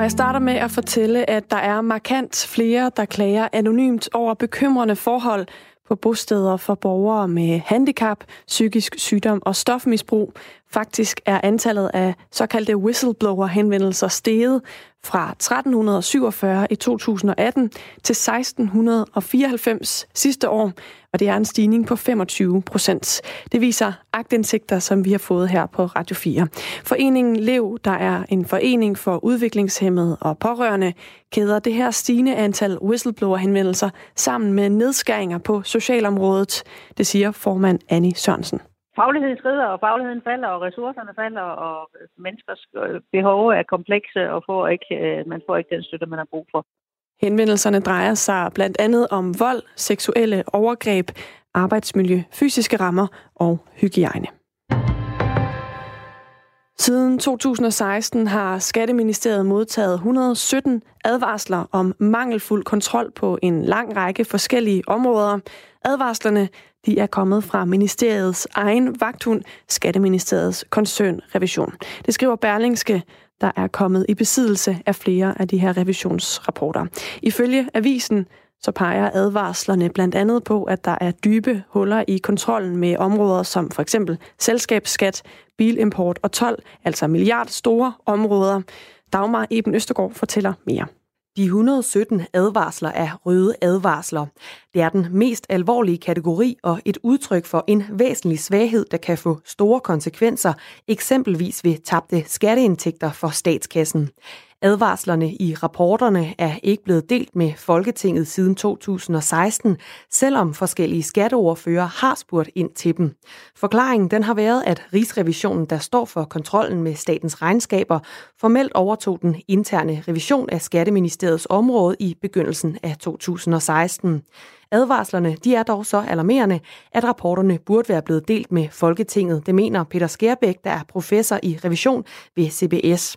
Og jeg starter med at fortælle, at der er markant flere, der klager anonymt over bekymrende forhold på bosteder for borgere med handicap, psykisk sygdom og stofmisbrug. Faktisk er antallet af såkaldte whistleblower-henvendelser steget fra 1347 i 2018 til 1694 sidste år, og det er en stigning på 25 procent. Det viser agtindsigter, som vi har fået her på Radio 4. Foreningen Lev, der er en forening for udviklingshemmede og pårørende, kæder det her stigende antal whistleblower-henvendelser sammen med nedskæringer på socialområdet, det siger formand Annie Sørensen fagligheden skrider, og fagligheden falder, og ressourcerne falder, og menneskers øh, behov er komplekse, og får ikke, øh, man får ikke den støtte, man har brug for. Henvendelserne drejer sig blandt andet om vold, seksuelle overgreb, arbejdsmiljø, fysiske rammer og hygiejne. Siden 2016 har Skatteministeriet modtaget 117 advarsler om mangelfuld kontrol på en lang række forskellige områder. Advarslerne de er kommet fra ministeriets egen vagthund, Skatteministeriets koncernrevision. Det skriver Berlingske, der er kommet i besiddelse af flere af de her revisionsrapporter. Ifølge avisen så peger advarslerne blandt andet på, at der er dybe huller i kontrollen med områder som for eksempel selskabsskat, bilimport og tolv, altså milliardstore områder. Dagmar Eben Østergaard fortæller mere. De 117 advarsler er røde advarsler. Det er den mest alvorlige kategori og et udtryk for en væsentlig svaghed, der kan få store konsekvenser, eksempelvis ved tabte skatteindtægter for statskassen. Advarslerne i rapporterne er ikke blevet delt med Folketinget siden 2016, selvom forskellige skatteordfører har spurgt ind til dem. Forklaringen den har været, at Rigsrevisionen, der står for kontrollen med statens regnskaber, formelt overtog den interne revision af Skatteministeriets område i begyndelsen af 2016. Advarslerne de er dog så alarmerende, at rapporterne burde være blevet delt med Folketinget. Det mener Peter Skærbæk, der er professor i revision ved CBS.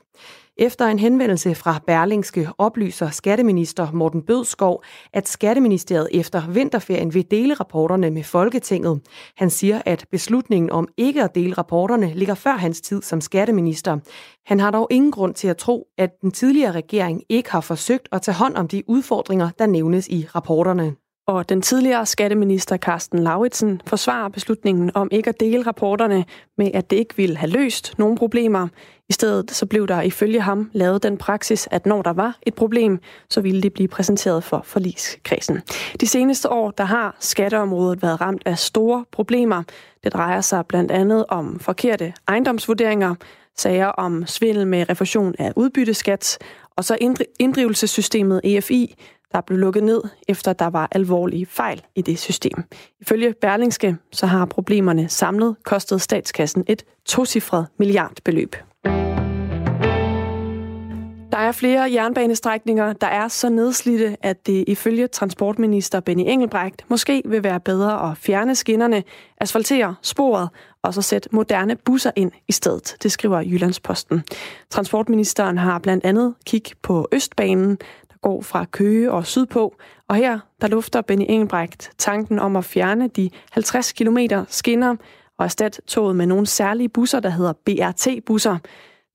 Efter en henvendelse fra Berlingske oplyser skatteminister Morten Bødskov, at Skatteministeriet efter vinterferien vil dele rapporterne med Folketinget. Han siger, at beslutningen om ikke at dele rapporterne ligger før hans tid som skatteminister. Han har dog ingen grund til at tro, at den tidligere regering ikke har forsøgt at tage hånd om de udfordringer, der nævnes i rapporterne. Og den tidligere skatteminister Carsten Lauritsen forsvarer beslutningen om ikke at dele rapporterne med, at det ikke ville have løst nogen problemer. I stedet så blev der ifølge ham lavet den praksis, at når der var et problem, så ville det blive præsenteret for forligskredsen. De seneste år, der har skatteområdet været ramt af store problemer. Det drejer sig blandt andet om forkerte ejendomsvurderinger, sager om svindel med refusion af udbytteskat, og så inddrivelsessystemet EFI, der blev lukket ned, efter der var alvorlige fejl i det system. Ifølge Berlingske så har problemerne samlet kostet statskassen et tocifret milliardbeløb. Der er flere jernbanestrækninger, der er så nedslidte, at det ifølge transportminister Benny Engelbrecht måske vil være bedre at fjerne skinnerne, asfaltere sporet og så sætte moderne busser ind i stedet. Det skriver Jyllandsposten. Transportministeren har blandt andet kig på Østbanen, går fra Køge og sydpå, og her der lufter Benny Engelbrecht tanken om at fjerne de 50 km skinner og erstatte toget med nogle særlige busser, der hedder BRT-busser.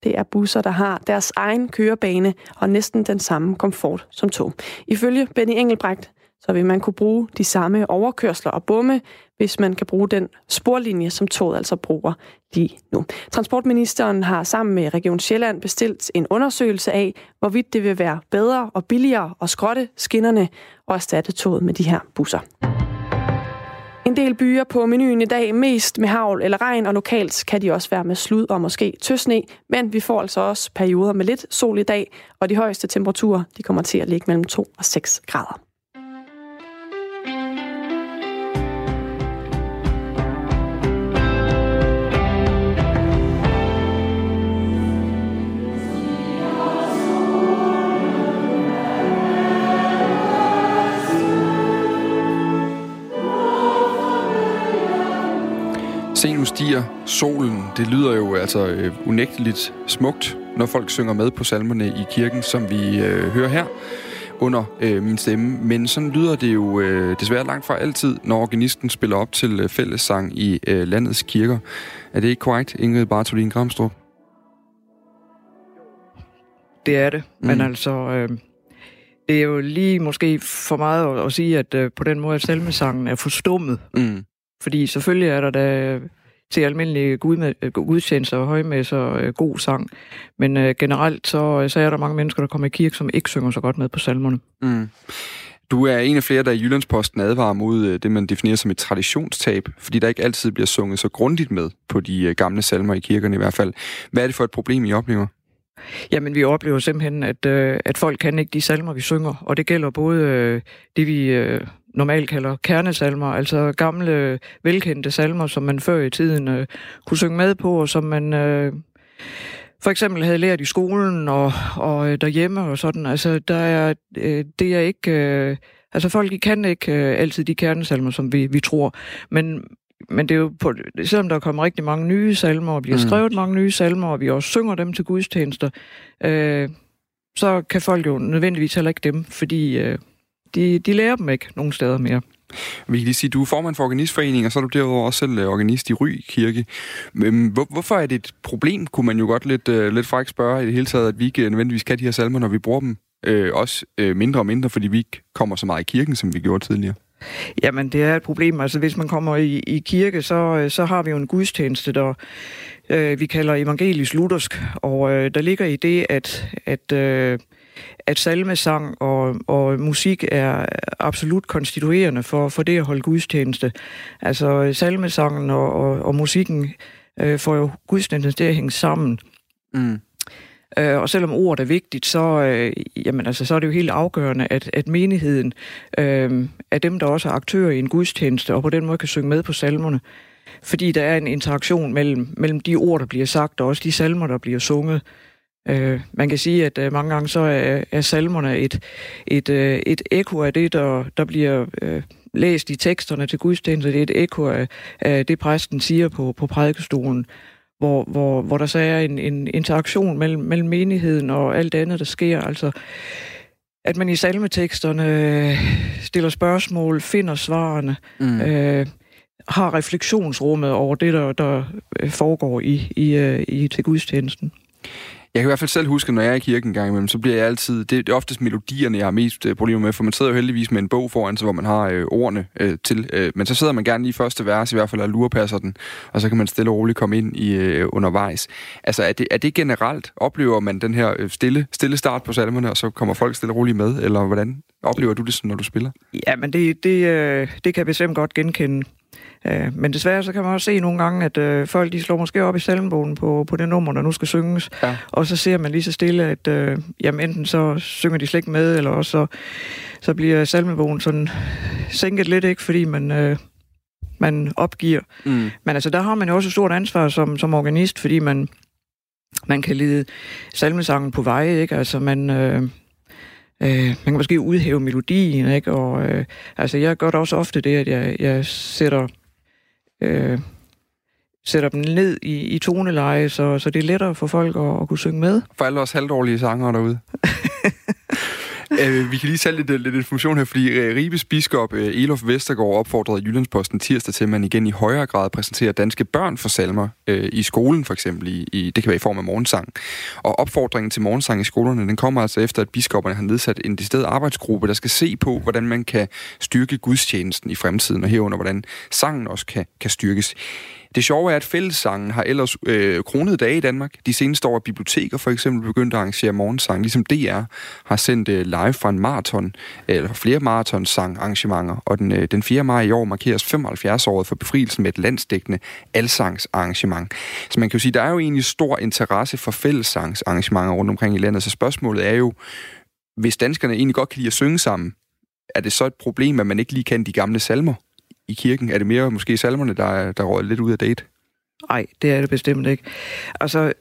Det er busser, der har deres egen kørebane og næsten den samme komfort som tog. Ifølge Benny Engelbrecht, så vil man kunne bruge de samme overkørsler og bomme, hvis man kan bruge den sporlinje, som toget altså bruger lige nu. Transportministeren har sammen med Region Sjælland bestilt en undersøgelse af, hvorvidt det vil være bedre og billigere at skrotte skinnerne og erstatte toget med de her busser. En del byer på menuen i dag, mest med havl eller regn, og lokalt kan de også være med slud og måske tøsne, men vi får altså også perioder med lidt sol i dag, og de højeste temperaturer de kommer til at ligge mellem 2 og 6 grader. Stiger solen. Det lyder jo altså øh, unægteligt smukt, når folk synger med på salmerne i kirken, som vi øh, hører her under øh, min stemme. Men sådan lyder det jo øh, desværre langt fra altid, når organisten spiller op til øh, fællessang i øh, landets kirker. Er det ikke korrekt, Ingrid Bartolin Gramstrup? Det er det, mm. men altså... Øh, det er jo lige måske for meget at, at sige, at øh, på den måde, at salmesangen er forstummet. Mm. Fordi selvfølgelig er der da til almindelige gudstjenester og højmesser øh, god sang. Men øh, generelt så, så er der mange mennesker, der kommer i kirke, som ikke synger så godt med på salmerne. Mm. Du er en af flere, der i Jyllandsposten advarer mod øh, det, man definerer som et traditionstab, fordi der ikke altid bliver sunget så grundigt med på de øh, gamle salmer i kirkerne i hvert fald. Hvad er det for et problem, I oplever? Jamen, vi oplever simpelthen, at, øh, at folk kan ikke de salmer, vi synger, og det gælder både øh, det, vi øh, normalt kalder kernesalmer, altså gamle, velkendte salmer, som man før i tiden øh, kunne synge med på, og som man øh, for eksempel havde lært i skolen og, og øh, derhjemme og sådan. Altså, der er, øh, det er ikke... Øh, altså, folk kan ikke øh, altid de kernesalmer, som vi, vi tror, men men det er jo på, selvom der kommer rigtig mange nye salmer, og bliver mm. skrevet mange nye salmer, og vi også synger dem til gudstjenester, øh, så kan folk jo nødvendigvis heller ikke dem, fordi øh, de, de lærer dem ikke nogen steder mere. Vi kan lige sige, du er formand for Organistforeningen, og så er du derudover også selv øh, organist i Ry Kirke. Men hvor, hvorfor er det et problem, kunne man jo godt lidt, uh, lidt frækt spørge i det hele taget, at vi ikke nødvendigvis kan de her salmer, når vi bruger dem uh, også uh, mindre og mindre, fordi vi ikke kommer så meget i kirken, som vi gjorde tidligere? Jamen, det er et problem. Altså, hvis man kommer i, i kirke, så, så har vi jo en gudstjeneste, der øh, vi kalder evangelisk luthersk, og øh, der ligger i det, at, at øh, at salmesang og, og musik er absolut konstituerende for, for det at holde gudstjeneste. Altså salmesangen og, og, og musikken øh, får jo gudstjenesten til at hænge sammen. Mm. Øh, og selvom ordet er vigtigt, så, øh, jamen, altså, så er det jo helt afgørende, at, at menigheden øh, er dem, der også er aktører i en gudstjeneste, og på den måde kan synge med på salmerne. Fordi der er en interaktion mellem, mellem de ord, der bliver sagt, og også de salmer, der bliver sunget. Øh, man kan sige, at øh, mange gange så er, er salmerne et, et, øh, et ekko af det, der, der bliver øh, læst i teksterne til gudstjenester. Det er et ekko af, af det, præsten siger på, på prædikestolen, hvor, hvor, hvor der så er en, en interaktion mellem, mellem menigheden og alt det andet, der sker. Altså, at man i salmeteksterne stiller spørgsmål, finder svarene, mm. øh, har refleksionsrummet over det, der, der foregår i, i, i til gudstjenesten. Jeg kan i hvert fald selv huske, når jeg er i kirken en gang imellem, så bliver jeg altid... Det, det er oftest melodierne, jeg har mest øh, problemer med, for man sidder jo heldigvis med en bog foran sig, hvor man har øh, ordene øh, til. Øh, men så sidder man gerne lige første vers, i hvert fald, og lurepasser den, og så kan man stille og roligt komme ind i øh, undervejs. Altså, er det, er det generelt? Oplever man den her øh, stille, stille start på salmerne, og så kommer folk stille og roligt med, eller hvordan oplever du det, når du spiller? Ja, men det, det, øh, det kan jeg bestemt godt genkende. Øh, men desværre så kan man også se nogle gange, at øh, folk de slår måske op i salmbogen på, på det nummer, der nu skal synges. Ja. Og så ser man lige så stille, at øh, jamen, enten så synger de slet ikke med, eller også så, så bliver salmebogen sådan sænket lidt, ikke, fordi man... Øh, man opgiver. Mm. Men altså, der har man jo også et stort ansvar som, som organist, fordi man, man kan lide salmesangen på vej, ikke? Altså, man, øh, Øh, man kan måske udhæve melodien, ikke? Og øh, altså, jeg gør da også ofte det, at jeg, jeg sætter, øh, sætter dem ned i, i toneleje, så, så det er lettere for folk at, at kunne synge med. For alle os halvdårlige sanger derude. Uh, vi kan lige tage lidt, øh, lidt information her, fordi øh, Ribes biskop uh, Elof Vestergaard opfordrede Jyllandsposten tirsdag til, at man igen i højere grad præsenterer danske børn for salmer i skolen, for eksempel. I, i, det kan være i form af morgensang. Og opfordringen til morgensang i skolerne, den kommer altså efter, at biskopperne har nedsat en decideret arbejdsgruppe, der skal se på, hvordan man kan styrke gudstjenesten i fremtiden, og herunder, hvordan sangen også kan, kan styrkes. Det sjove er, at fællessangen har ellers øh, kronet dage i Danmark. De seneste år er biblioteker for eksempel begyndt at arrangere morgensang, ligesom DR har sendt øh, live fra en maraton, eller flere maratonsang arrangementer. Og den, øh, den 4. maj i år markeres 75-året for befrielsen med et landsdækkende alsangsarrangement. Så man kan jo sige, der er jo egentlig stor interesse for fællessangsarrangementer rundt omkring i landet. Så spørgsmålet er jo, hvis danskerne egentlig godt kan lide at synge sammen, er det så et problem, at man ikke lige kan de gamle salmer? I kirken? Er det mere måske salmerne, der, der råder lidt ud af date? Nej, det er det bestemt ikke. Altså,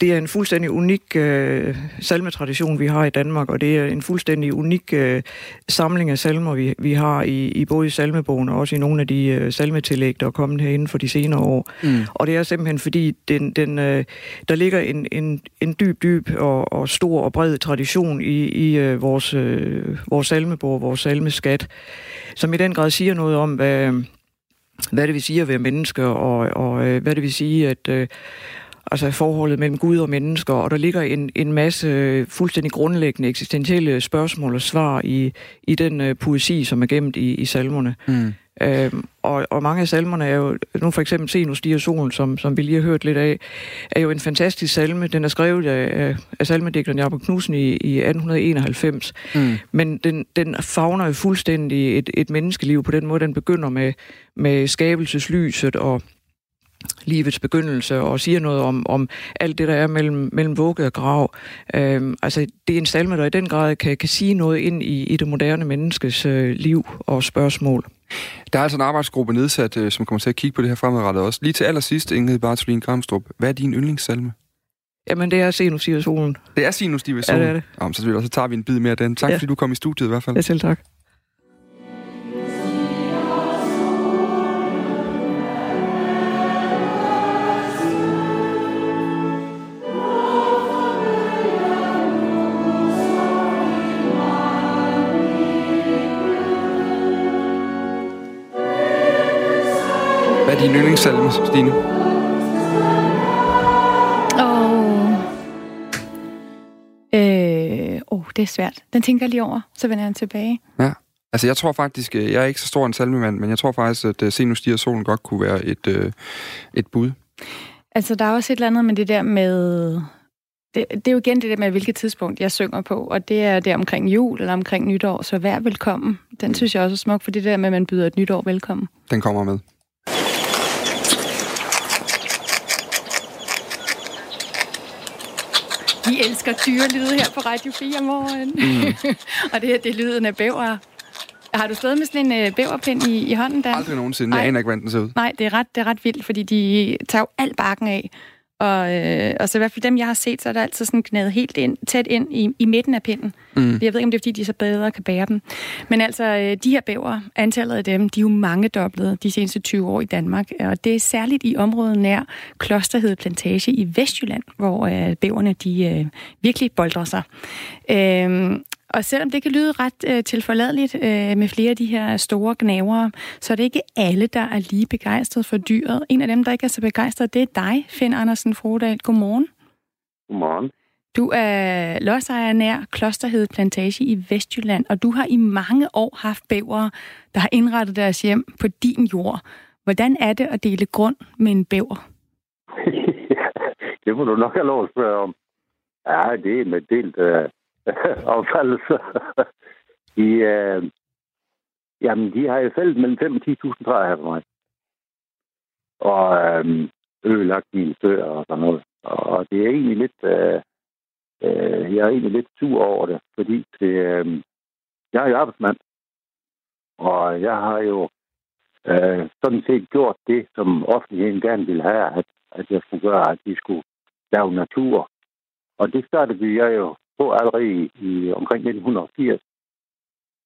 det er en fuldstændig unik øh, salmetradition, vi har i Danmark, og det er en fuldstændig unik øh, samling af salmer, vi, vi har i, i både i salmebogen og også i nogle af de øh, salmetillæg, der er kommet her inden for de senere år. Mm. Og det er simpelthen fordi, den, den, øh, der ligger en, en, en dyb, dyb og, og stor og bred tradition i, i øh, vores, øh, vores salmebog, vores salmeskat, som i den grad siger noget om, hvad, hvad det vil sige at være menneske, og, og øh, hvad det vil sige at... Øh, altså forholdet mellem Gud og mennesker, og der ligger en, en masse fuldstændig grundlæggende eksistentielle spørgsmål og svar i, i den uh, poesi, som er gemt i, i salmerne. Mm. Øhm, og, og mange af salmerne er jo, nu for eksempel Se nu stiger solen, som, som vi lige har hørt lidt af, er jo en fantastisk salme. Den er skrevet af, af salmedigteren Jacob Knudsen i, i 1891. Mm. Men den, den fagner jo fuldstændig et, et menneskeliv på den måde, den begynder med, med skabelseslyset og livets begyndelse og siger noget om, om alt det, der er mellem, mellem vugge og grav. Øhm, altså, det er en salme, der i den grad kan, kan sige noget ind i, i det moderne menneskes øh, liv og spørgsmål. Der er altså en arbejdsgruppe nedsat, øh, som kommer til at kigge på det her fremadrettet også. Lige til allersidst, Ingrid Bartolin Kramstrup, hvad er din yndlingssalme? Jamen, det er Sinus solen. Det er Sinus solen? Ja, det er det. Jamen, så, så tager vi en bid mere af den. Tak, ja. fordi du kom i studiet i hvert fald. Ja, selv tak. Din yndlingssalme, Stine? Åh, oh. øh, oh, det er svært. Den tænker jeg lige over, så vender jeg tilbage. Ja. Altså, jeg tror faktisk, øh, jeg er ikke så stor en salmemand, men jeg tror faktisk, at uh, Se nu stiger solen godt kunne være et, uh, et bud. Altså, der er også et eller andet med det der med... Det, det er jo igen det der med, hvilket tidspunkt jeg synger på, og det er der omkring jul eller omkring nytår, så vær velkommen. Den synes jeg også er smuk, for det der med, at man byder et nytår velkommen. Den kommer med. Vi elsker dyrelyde her på Radio 4 morgen. Mm. og det her, det er lyden af bæver. Har du stået med sådan en øh, bæverpind i, i hånden, Dan? Aldrig nogensinde. Jeg aner ikke, hvordan den ser ud. Nej, det er ret, det er ret vildt, fordi de tager jo al bakken af. Og, øh, og så i hvert fald dem, jeg har set, så er der altid sådan knædet helt ind, tæt ind i, i midten af pinden. Mm. Jeg ved ikke, om det er, fordi de så bedre kan bære dem. Men altså, øh, de her bæver, antallet af dem, de er jo mange doblet de seneste 20 år i Danmark. Og det er særligt i området nær Klosterhed Plantage i Vestjylland, hvor øh, bæverne de øh, virkelig boldrer sig. Øh, og selvom det kan lyde ret øh, tilforladeligt øh, med flere af de her store gnavere, så er det ikke alle, der er lige begejstret for dyret. En af dem, der ikke er så begejstret, det er dig, Finn Andersen Frodal. Godmorgen. Godmorgen. Du er lodsejer nær Klosterhed Plantage i Vestjylland, og du har i mange år haft bævere, der har indrettet deres hjem på din jord. Hvordan er det at dele grund med en bæver? det må du nok have lov at spørge om. Ja, det er med delt uh, affaldelse. de, øh, jamen, de har jo fældet mellem 5 og 10.000 træer her for mig. Og øh, ødelagt mine søer og sådan noget. Og det er egentlig lidt... Øh, øh, jeg er egentlig lidt sur over det, fordi det, øh, jeg er jo arbejdsmand. Og jeg har jo øh, sådan set gjort det, som offentligheden gerne ville have, at, at jeg skulle gøre, at de skulle lave natur. Og det startede jeg jo på allerede i, i omkring 1980.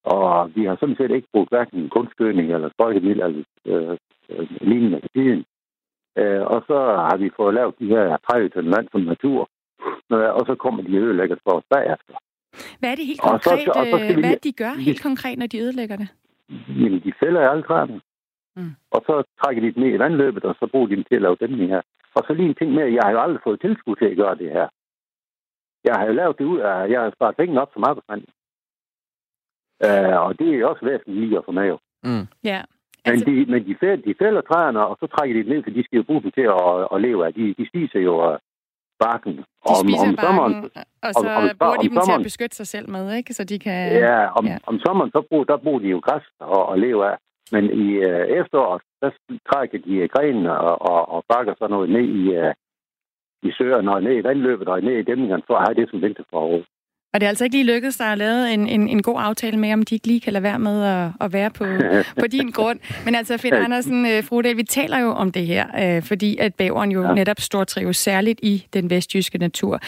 Og vi har sådan set ikke brugt hverken kunstgødning eller sprøjtemiddel eller øh, øh, lignende tiden. Øh, og så har vi fået lavet de her 30 land for natur. Øh, og så kommer de ødelægger for os bagefter. Hvad er det helt konkret, og så, og så hvad vi, de gør helt konkret, når de ødelægger det? Jamen, de fælder alle træerne. Mm. Og så trækker de dem ned i vandløbet, og så bruger de dem til at lave dem her. Og så lige en ting med, jeg har jo aldrig fået tilskud til at gøre det her. Jeg har jo lavet det ud af, jeg har sparet penge op som arbejdsmand. Uh, og det er også væsentligt lige at få med jo. Mm. Ja. Altså... Men, de, men de, fælder, de fælder træerne, og så trækker de dem ned, for de skal jo bruge dem til at, at leve af. De, de spiser jo uh, barken. De om, spiser om sommeren, og så om, om, bruger de dem sommeren, til at beskytte sig selv med, ikke? Så de kan... Ja, om, ja. om sommeren, så bruger, der bruger de jo græs og, og leve af. Men i uh, efteråret, der trækker de grenene og, og, og bakker sådan noget ned i, uh, i søerne og ned i vandløbet og ned i dæmningerne for at have det som vinterforråd. Og det er altså ikke lige lykkedes dig at lave en, en, en god aftale med, om de ikke lige kan lade være med at, at være på, på din grund. Men altså, Finn Andersen, uh, Frodal, vi taler jo om det her, uh, fordi at bæveren jo ja. netop står trives særligt i den vestjyske natur.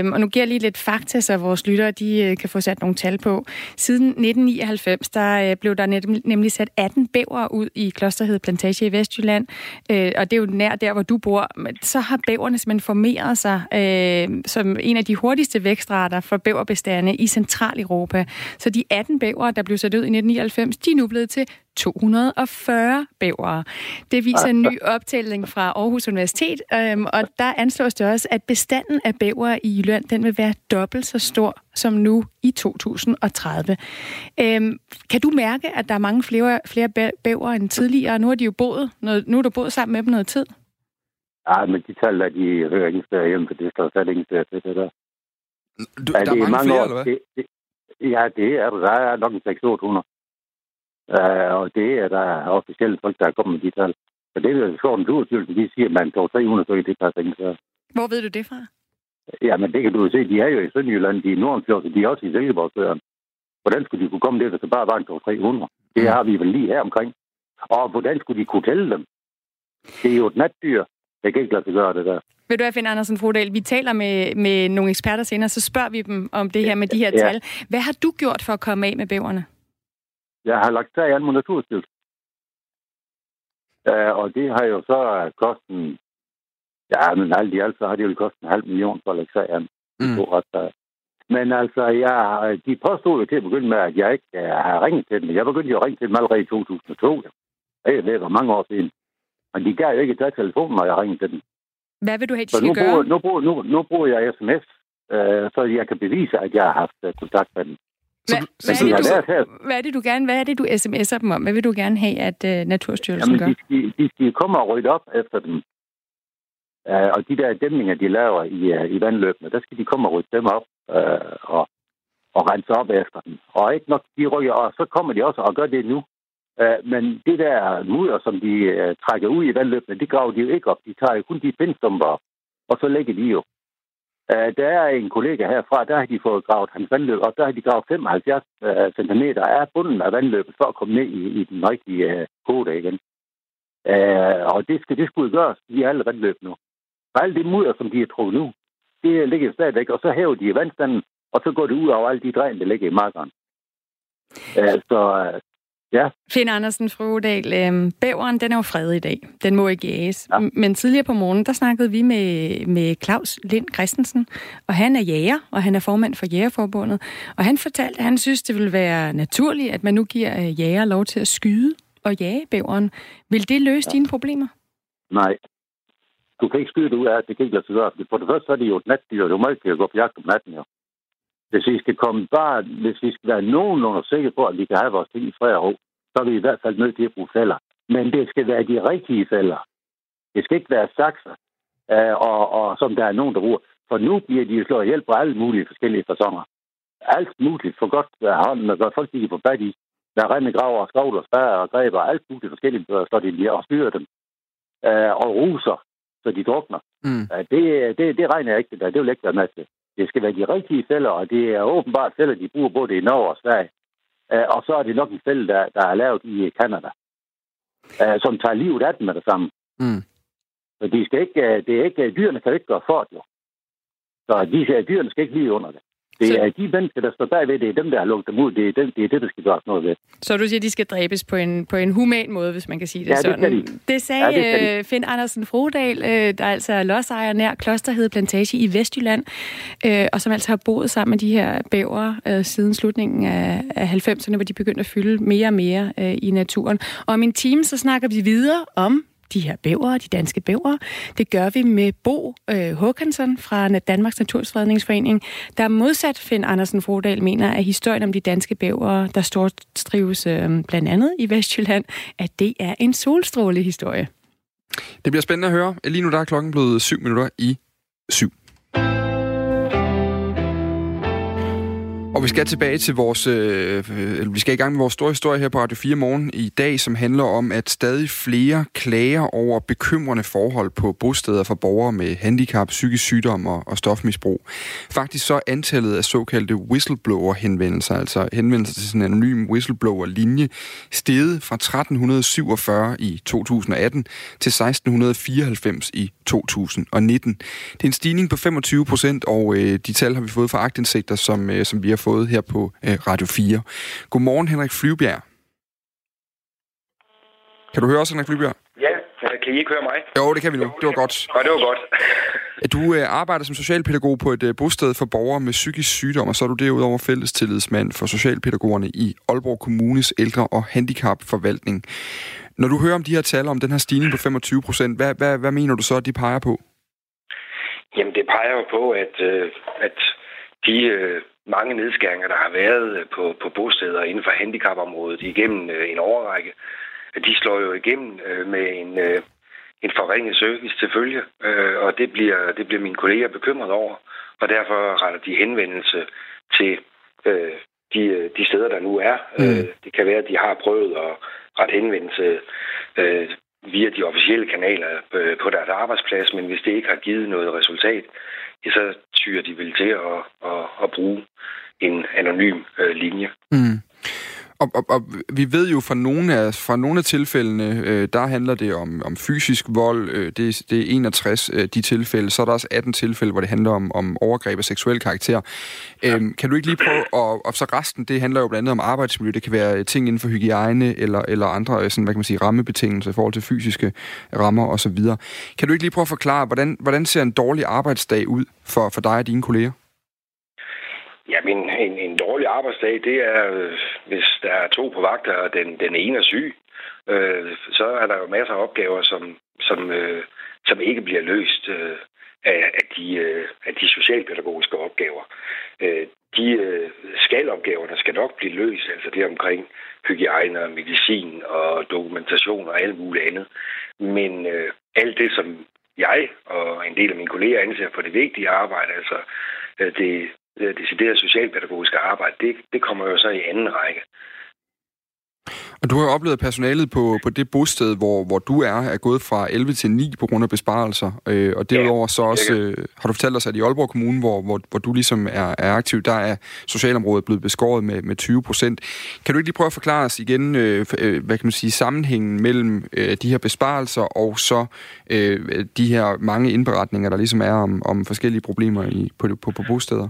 Um, og nu giver jeg lige lidt fakta, så vores lyttere de, uh, kan få sat nogle tal på. Siden 1999, der blev der nemlig sat 18 bæver ud i Klosterhed Plantage i Vestjylland, og det er jo nær der, hvor du bor. Så har bæverne simpelthen formeret sig som en af de hurtigste vækstrater for bæver bæverbestande i Centraleuropa. Så de 18 bæver, der blev sat ud i 1999, de er nu blevet til 240 bævere. Det viser en ny optælling fra Aarhus Universitet, øhm, og der anslås det også, at bestanden af bæver i Jylland, den vil være dobbelt så stor som nu i 2030. Øhm, kan du mærke, at der er mange flere, flere bæver end tidligere? Nu har de jo boet, noget, nu har du boet sammen med dem noget tid. Ja, men de tal, de hører ingen steder hjemme, for det står slet ingen steder til det der. Du, ja, der er, mange, mange flere, år, eller hvad? Det, det, ja, det er der. er nok en 600 Uh, og det er der officielt folk, der er kommet med de tal. Så det er jo skåret en Naturstyrelsen, de siger, at man tog 300 stykker, det passer ikke så. Hvor ved du det fra? Ja, men det kan du jo se. De er jo i Sønderjylland, de er i Nordenfjord, de er også i Silkeborgsøen. Hvordan skulle de kunne komme det, hvis det bare var en 300? Det har vi vel lige her omkring. Og hvordan skulle de kunne tælle dem? Det er jo et natdyr. Det kan ikke lade sig gøre det der. Vil du have, Finn Andersen Frodal, vi taler med, med nogle eksperter senere, så spørger vi dem om det her med de her ja. tal. Hvad har du gjort for at komme af med bæverne? Jeg har lagt sag an mod Naturstyrelsen. Uh, og det har jo så kostet... Ja, men alt i alt, så har det jo kostet en halv million for at lægge sag an. Mm. Men altså, jeg, de påstod jo til at begynde med, at jeg ikke uh, har ringet til dem. Jeg begyndte jo at ringe til dem allerede i 2002. Ja. Det var mange år siden. Men de gav jo ikke tage telefonen, når jeg ringede til dem. Hvad vil du have, de skal nu gøre? Bruger, nu, bruger, nu, nu bruger jeg sms, øh, så jeg kan bevise, at jeg har haft uh, kontakt med dem. Hvad, hvad, er det, du, hvad er det, du gerne, hvad er det, du sms'er dem om? Hvad vil du gerne have, at uh, Naturstyrelsen Jamen, gør? De skal, de skal komme og rydde op efter dem. Uh, og de der dæmninger, de laver i, uh, i vandløbene, der skal de komme og rydde dem op uh, og, og rense op efter dem. Og ikke nok, de rykker, og så kommer de også og gør det nu. Øh, men det der mudder, som de øh, trækker ud i vandløbene, det graver de jo ikke op. De tager jo kun de pindstumper op, og så lægger de jo. Øh, der er en kollega herfra, der har de fået gravet hans vandløb, og der har de gravet 75 cm af bunden af vandløbet for at komme ned i, i den rigtige kode igen. Og det, skal, det skulle gøres i alle vandløb nu. Og alt det mudder, som de har trukket nu, det ligger stadigvæk, og så hæver de vandstanden, og så går det ud over alle de dræn, der ligger i markeren. Så, Ja. Finn Andersen Frodal, øh, bæveren den er jo fredet i dag. Den må ikke jages. Ja. Men tidligere på morgenen, der snakkede vi med, med Claus Lind Christensen, og han er jæger, og han er formand for Jægerforbundet. Og han fortalte, at han synes, det vil være naturligt, at man nu giver øh, jæger lov til at skyde og jage bæveren. Vil det løse ja. dine problemer? Nej. Du kan ikke skyde det ud af, det kan ikke lade sig gøre. For det første så er det jo et natdyr, du må ikke gå på jagt om natten, jo. Hvis vi skal komme bare, hvis vi skal være nogenlunde sikre på, at vi kan have vores ting i fred og ro, så er vi i hvert fald nødt til at bruge fælder. Men det skal være de rigtige fælder. Det skal ikke være sakser, øh, og, og som der er nogen, der bruger. For nu bliver de slået hjælp på alle mulige forskellige fasonger. Alt muligt for godt af hånden, og godt folk de kan få fat i. Der rende graver, skovler, spærrer og græber, alt muligt forskelligt, så de bliver og styrer dem. Øh, og ruser, så de drukner. Mm. Øh, det, det, det regner jeg ikke, det, det vil ikke være med til. Det skal være de rigtige fælder, og det er åbenbart fælder, de bruger både i Norge og Sverige. Uh, og så er det nok en fælde, der, der er lavet i Kanada, uh, som tager livet af dem med det samme. Mm. Så de skal ikke, uh, det er ikke, dyrene kan ikke gøre for det. Så de, dyrene skal ikke lige under det. Det er så... de mennesker, der står bagved, det er dem, der har lukket dem ud. Det er, dem, det er det, der skal gøres noget ved. Så du siger, at de skal dræbes på en, på en human måde, hvis man kan sige det ja, sådan? Det, de. det sagde ja, det de. Finn Andersen Frodal, øh, der altså er lodsejer nær Klosterhed Plantage i Vestjylland, øh, og som altså har boet sammen med de her bæver øh, siden slutningen af, af 90'erne, hvor de begyndte at fylde mere og mere øh, i naturen. Og om en time, så snakker vi videre om de her bæver, de danske bæver. Det gør vi med Bo øh, Håkansson fra Danmarks Naturfredningsforening, der modsat Finn Andersen Frodal mener, at historien om de danske bæver, der stortrives øh, blandt andet i Vestjylland, at det er en solstrålehistorie. Det bliver spændende at høre. Lige nu der er klokken blevet syv minutter i syv. Og vi skal tilbage til vores, øh, vi skal i gang med vores store historie her på Radio 4 morgen i dag, som handler om, at stadig flere klager over bekymrende forhold på bosteder for borgere med handicap, psykisk sygdom og, og stofmisbrug. Faktisk så er antallet af såkaldte whistleblower-henvendelser, altså henvendelser til sådan en anonym whistleblower-linje, steget fra 1347 i 2018 til 1694 i 2019. Det er en stigning på 25 procent, og øh, de tal har vi fået fra agtindsigter, som, øh, som vi har fået her på øh, Radio 4. Godmorgen, Henrik Flyvbjerg. Kan du høre os, Henrik Flyvbjerg? Ja, kan I ikke høre mig? Jo, det kan vi nu. Det var godt. Ja, det var godt. du øh, arbejder som socialpædagog på et øh, bosted for borgere med psykisk sygdom, og så er du derudover fællestillidsmand for socialpædagogerne i Aalborg Kommunes ældre- og handicapforvaltning. Når du hører om de her tal om den her stigning på 25 procent, hvad, hvad, hvad mener du så, at de peger på? Jamen, det peger jo på, at, øh, at de øh, mange nedskæringer, der har været øh, på, på bosteder inden for handicapområdet igennem øh, en overrække, de slår jo igennem øh, med en, en forringet service til følge, og det bliver, det bliver mine kolleger bekymret over, og derfor retter de henvendelse til øh, de, de steder, der nu er. Mm. Det kan være, at de har prøvet at rette henvendelse øh, via de officielle kanaler på deres arbejdsplads, men hvis det ikke har givet noget resultat, ja, så tyrer de vel til at, at, at bruge en anonym øh, linje. Mm. Og, og, og vi ved jo fra nogle af, fra nogle af tilfældene, øh, der handler det om, om fysisk vold. Øh, det, det er 61 øh, de tilfælde. Så er der også 18 tilfælde, hvor det handler om, om overgreb af seksuel karakter. Ja. Øhm, kan du ikke lige prøve, og, og så resten, det handler jo blandt andet om arbejdsmiljø. Det kan være ting inden for hygiejne eller, eller andre sådan, hvad kan man sige, rammebetingelser i forhold til fysiske rammer osv. Kan du ikke lige prøve at forklare, hvordan, hvordan ser en dårlig arbejdsdag ud for, for dig og dine kolleger? Jamen, en, en dårlig arbejdsdag, det er, øh, hvis der er to på vagt, og den, den ene er syg, øh, så er der jo masser af opgaver, som, som, øh, som ikke bliver løst øh, af, af, de, øh, af de socialpædagogiske opgaver. Øh, de øh, der skal nok blive løst, altså det omkring hygiejne og medicin og dokumentation og alt muligt andet. Men øh, alt det, som jeg og en del af mine kolleger anser for det vigtige arbejde, altså øh, det det øh, decideret socialpædagogiske arbejde, det, det kommer jo så i anden række. Og du har jo oplevet, personalet på, på det bosted, hvor, hvor du er, er gået fra 11 til 9 på grund af besparelser. Øh, og derudover så også, øh, har du fortalt os, at i Aalborg Kommune, hvor, hvor, hvor du ligesom er, er aktiv, der er socialområdet blevet beskåret med, med 20 procent. Kan du ikke lige prøve at forklare os igen, øh, øh, hvad kan man sige, sammenhængen mellem øh, de her besparelser og så øh, de her mange indberetninger, der ligesom er om, om forskellige problemer i, på, på, på bosteder?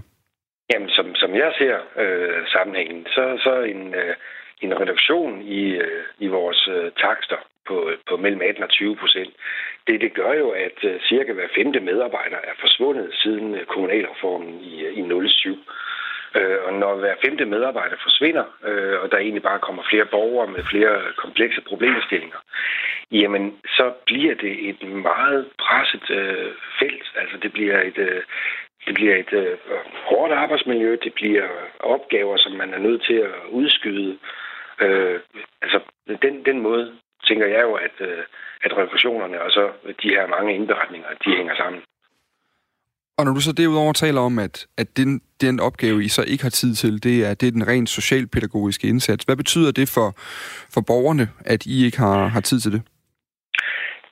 Jamen, som, som jeg ser øh, sammenhængen, så, så en, øh, en reduktion i, øh, i vores øh, takster på, øh, på mellem 18 og 20 procent. Det, det gør jo, at øh, cirka hver femte medarbejder er forsvundet siden øh, kommunalreformen i, øh, i 07. Øh, og når hver femte medarbejder forsvinder, øh, og der egentlig bare kommer flere borgere med flere komplekse problemstillinger, jamen så bliver det et meget presset øh, felt. Altså det bliver et, øh, det bliver et øh, hårdt arbejdsmiljø, det bliver opgaver, som man er nødt til at udskyde. Øh, altså, den, den måde tænker jeg jo, at, øh, at refusionerne og så de her mange indberetninger, de hænger sammen. Og når du så derudover taler om, at, at den, den opgave, I så ikke har tid til, det er, det er den rent socialpædagogiske indsats. Hvad betyder det for, for borgerne, at I ikke har, har tid til det?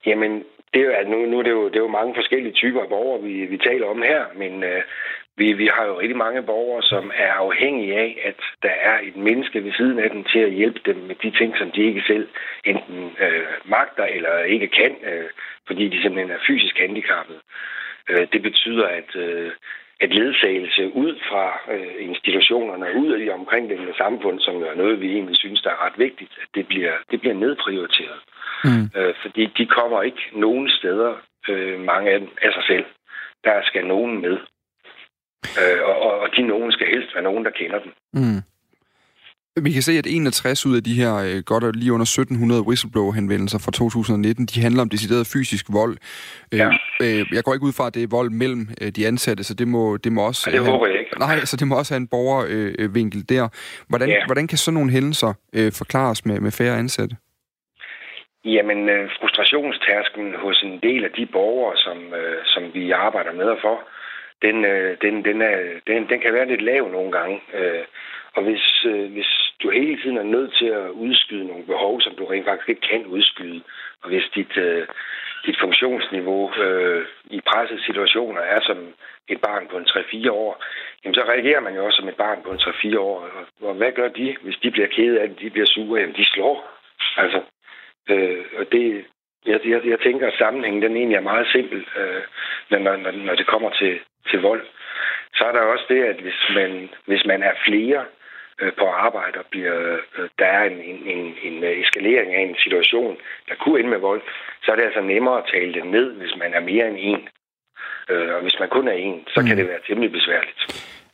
Jamen, det er, altså, nu, nu er det, jo, det er jo mange forskellige typer af borgere, vi, vi taler om her, men øh, vi, vi har jo rigtig mange borgere, som er afhængige af, at der er et menneske ved siden af dem til at hjælpe dem med de ting, som de ikke selv enten øh, magter eller ikke kan, øh, fordi de simpelthen er fysisk handicappede. Øh, det betyder, at, øh, at ledsagelse ud fra øh, institutionerne, ud af de omkringliggende samfund, som er noget, vi egentlig synes, der er ret vigtigt, at det bliver, det bliver nedprioriteret. Mm. Øh, fordi de kommer ikke nogen steder, øh, mange af dem, af sig selv. Der skal nogen med. Øh, og, og de nogen skal helst være nogen, der kender dem. Mm. Vi kan se, at 61 ud af de her øh, godt og lige under 1700 whistleblower-henvendelser fra 2019, de handler om decideret fysisk vold. Øh, ja. Øh, jeg går ikke ud fra, at det er vold mellem øh, de ansatte, så det må, det må også... Ja, det håber jeg ikke. Nej, så det må også have en borgervinkel øh, der. Hvordan, ja. hvordan kan sådan nogle hændelser øh, forklares med, med færre ansatte? Jamen, øh, frustrationstærsken hos en del af de borgere, som, øh, som vi arbejder med og for, den, øh, den, den, er, den, den kan være lidt lav nogle gange. Øh, og hvis, øh, hvis du hele tiden er nødt til at udskyde nogle behov, som du rent faktisk ikke kan udskyde, og hvis dit, øh, dit funktionsniveau øh, i pressede situationer er som et barn på en 3-4 år, jamen så reagerer man jo også som et barn på en 3-4 år. Og, og hvad gør de, hvis de bliver kede af det, de bliver sure? Jamen, de slår. Altså, øh, og det, jeg, jeg, jeg tænker, at sammenhængen den egentlig er meget simpel, øh, når, når, når det kommer til, til vold. Så er der også det, at hvis man, hvis man er flere, på arbejde, og bliver, øh, der er en, en, en, en eskalering af en situation, der kunne ende med vold, så er det altså nemmere at tale det ned, hvis man er mere end en. Øh, og hvis man kun er en, så mm. kan det være temmelig besværligt.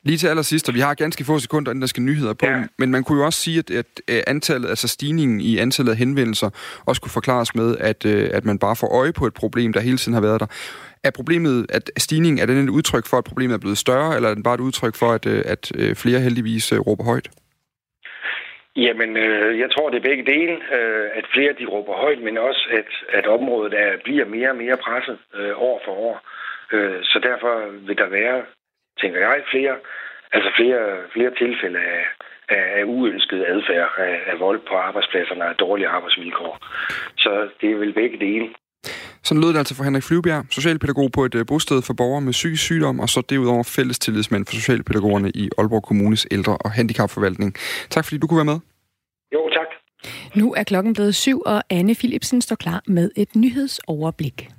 Lige til allersidst, og vi har ganske få sekunder, inden der skal nyheder på, ja. men man kunne jo også sige, at, at antallet, altså stigningen i antallet af henvendelser, også kunne forklares med, at, øh, at man bare får øje på et problem, der hele tiden har været der. Er problemet, at stigningen, er den et udtryk for, at problemet er blevet større, eller er den bare et udtryk for, at, øh, at øh, flere heldigvis øh, råber højt? Jamen, øh, jeg tror, det er begge dele. Øh, at flere de råber højt, men også, at, at området er, bliver mere og mere presset øh, år for år. Øh, så derfor vil der være, tænker jeg, flere, altså flere, flere tilfælde af, af, af uønsket adfærd, af, af vold på arbejdspladserne, af dårlige arbejdsvilkår. Så det er vel begge dele. Sådan lød det altså for Henrik Flyvbjerg, socialpædagog på et øh, bosted for borgere med psykisk sygdom, og så derudover fælles tillidsmand for socialpædagogerne i Aalborg Kommunes ældre- og handicapforvaltning. Tak fordi du kunne være med. Jo, tak. Nu er klokken blevet syv, og Anne Philipsen står klar med et nyhedsoverblik.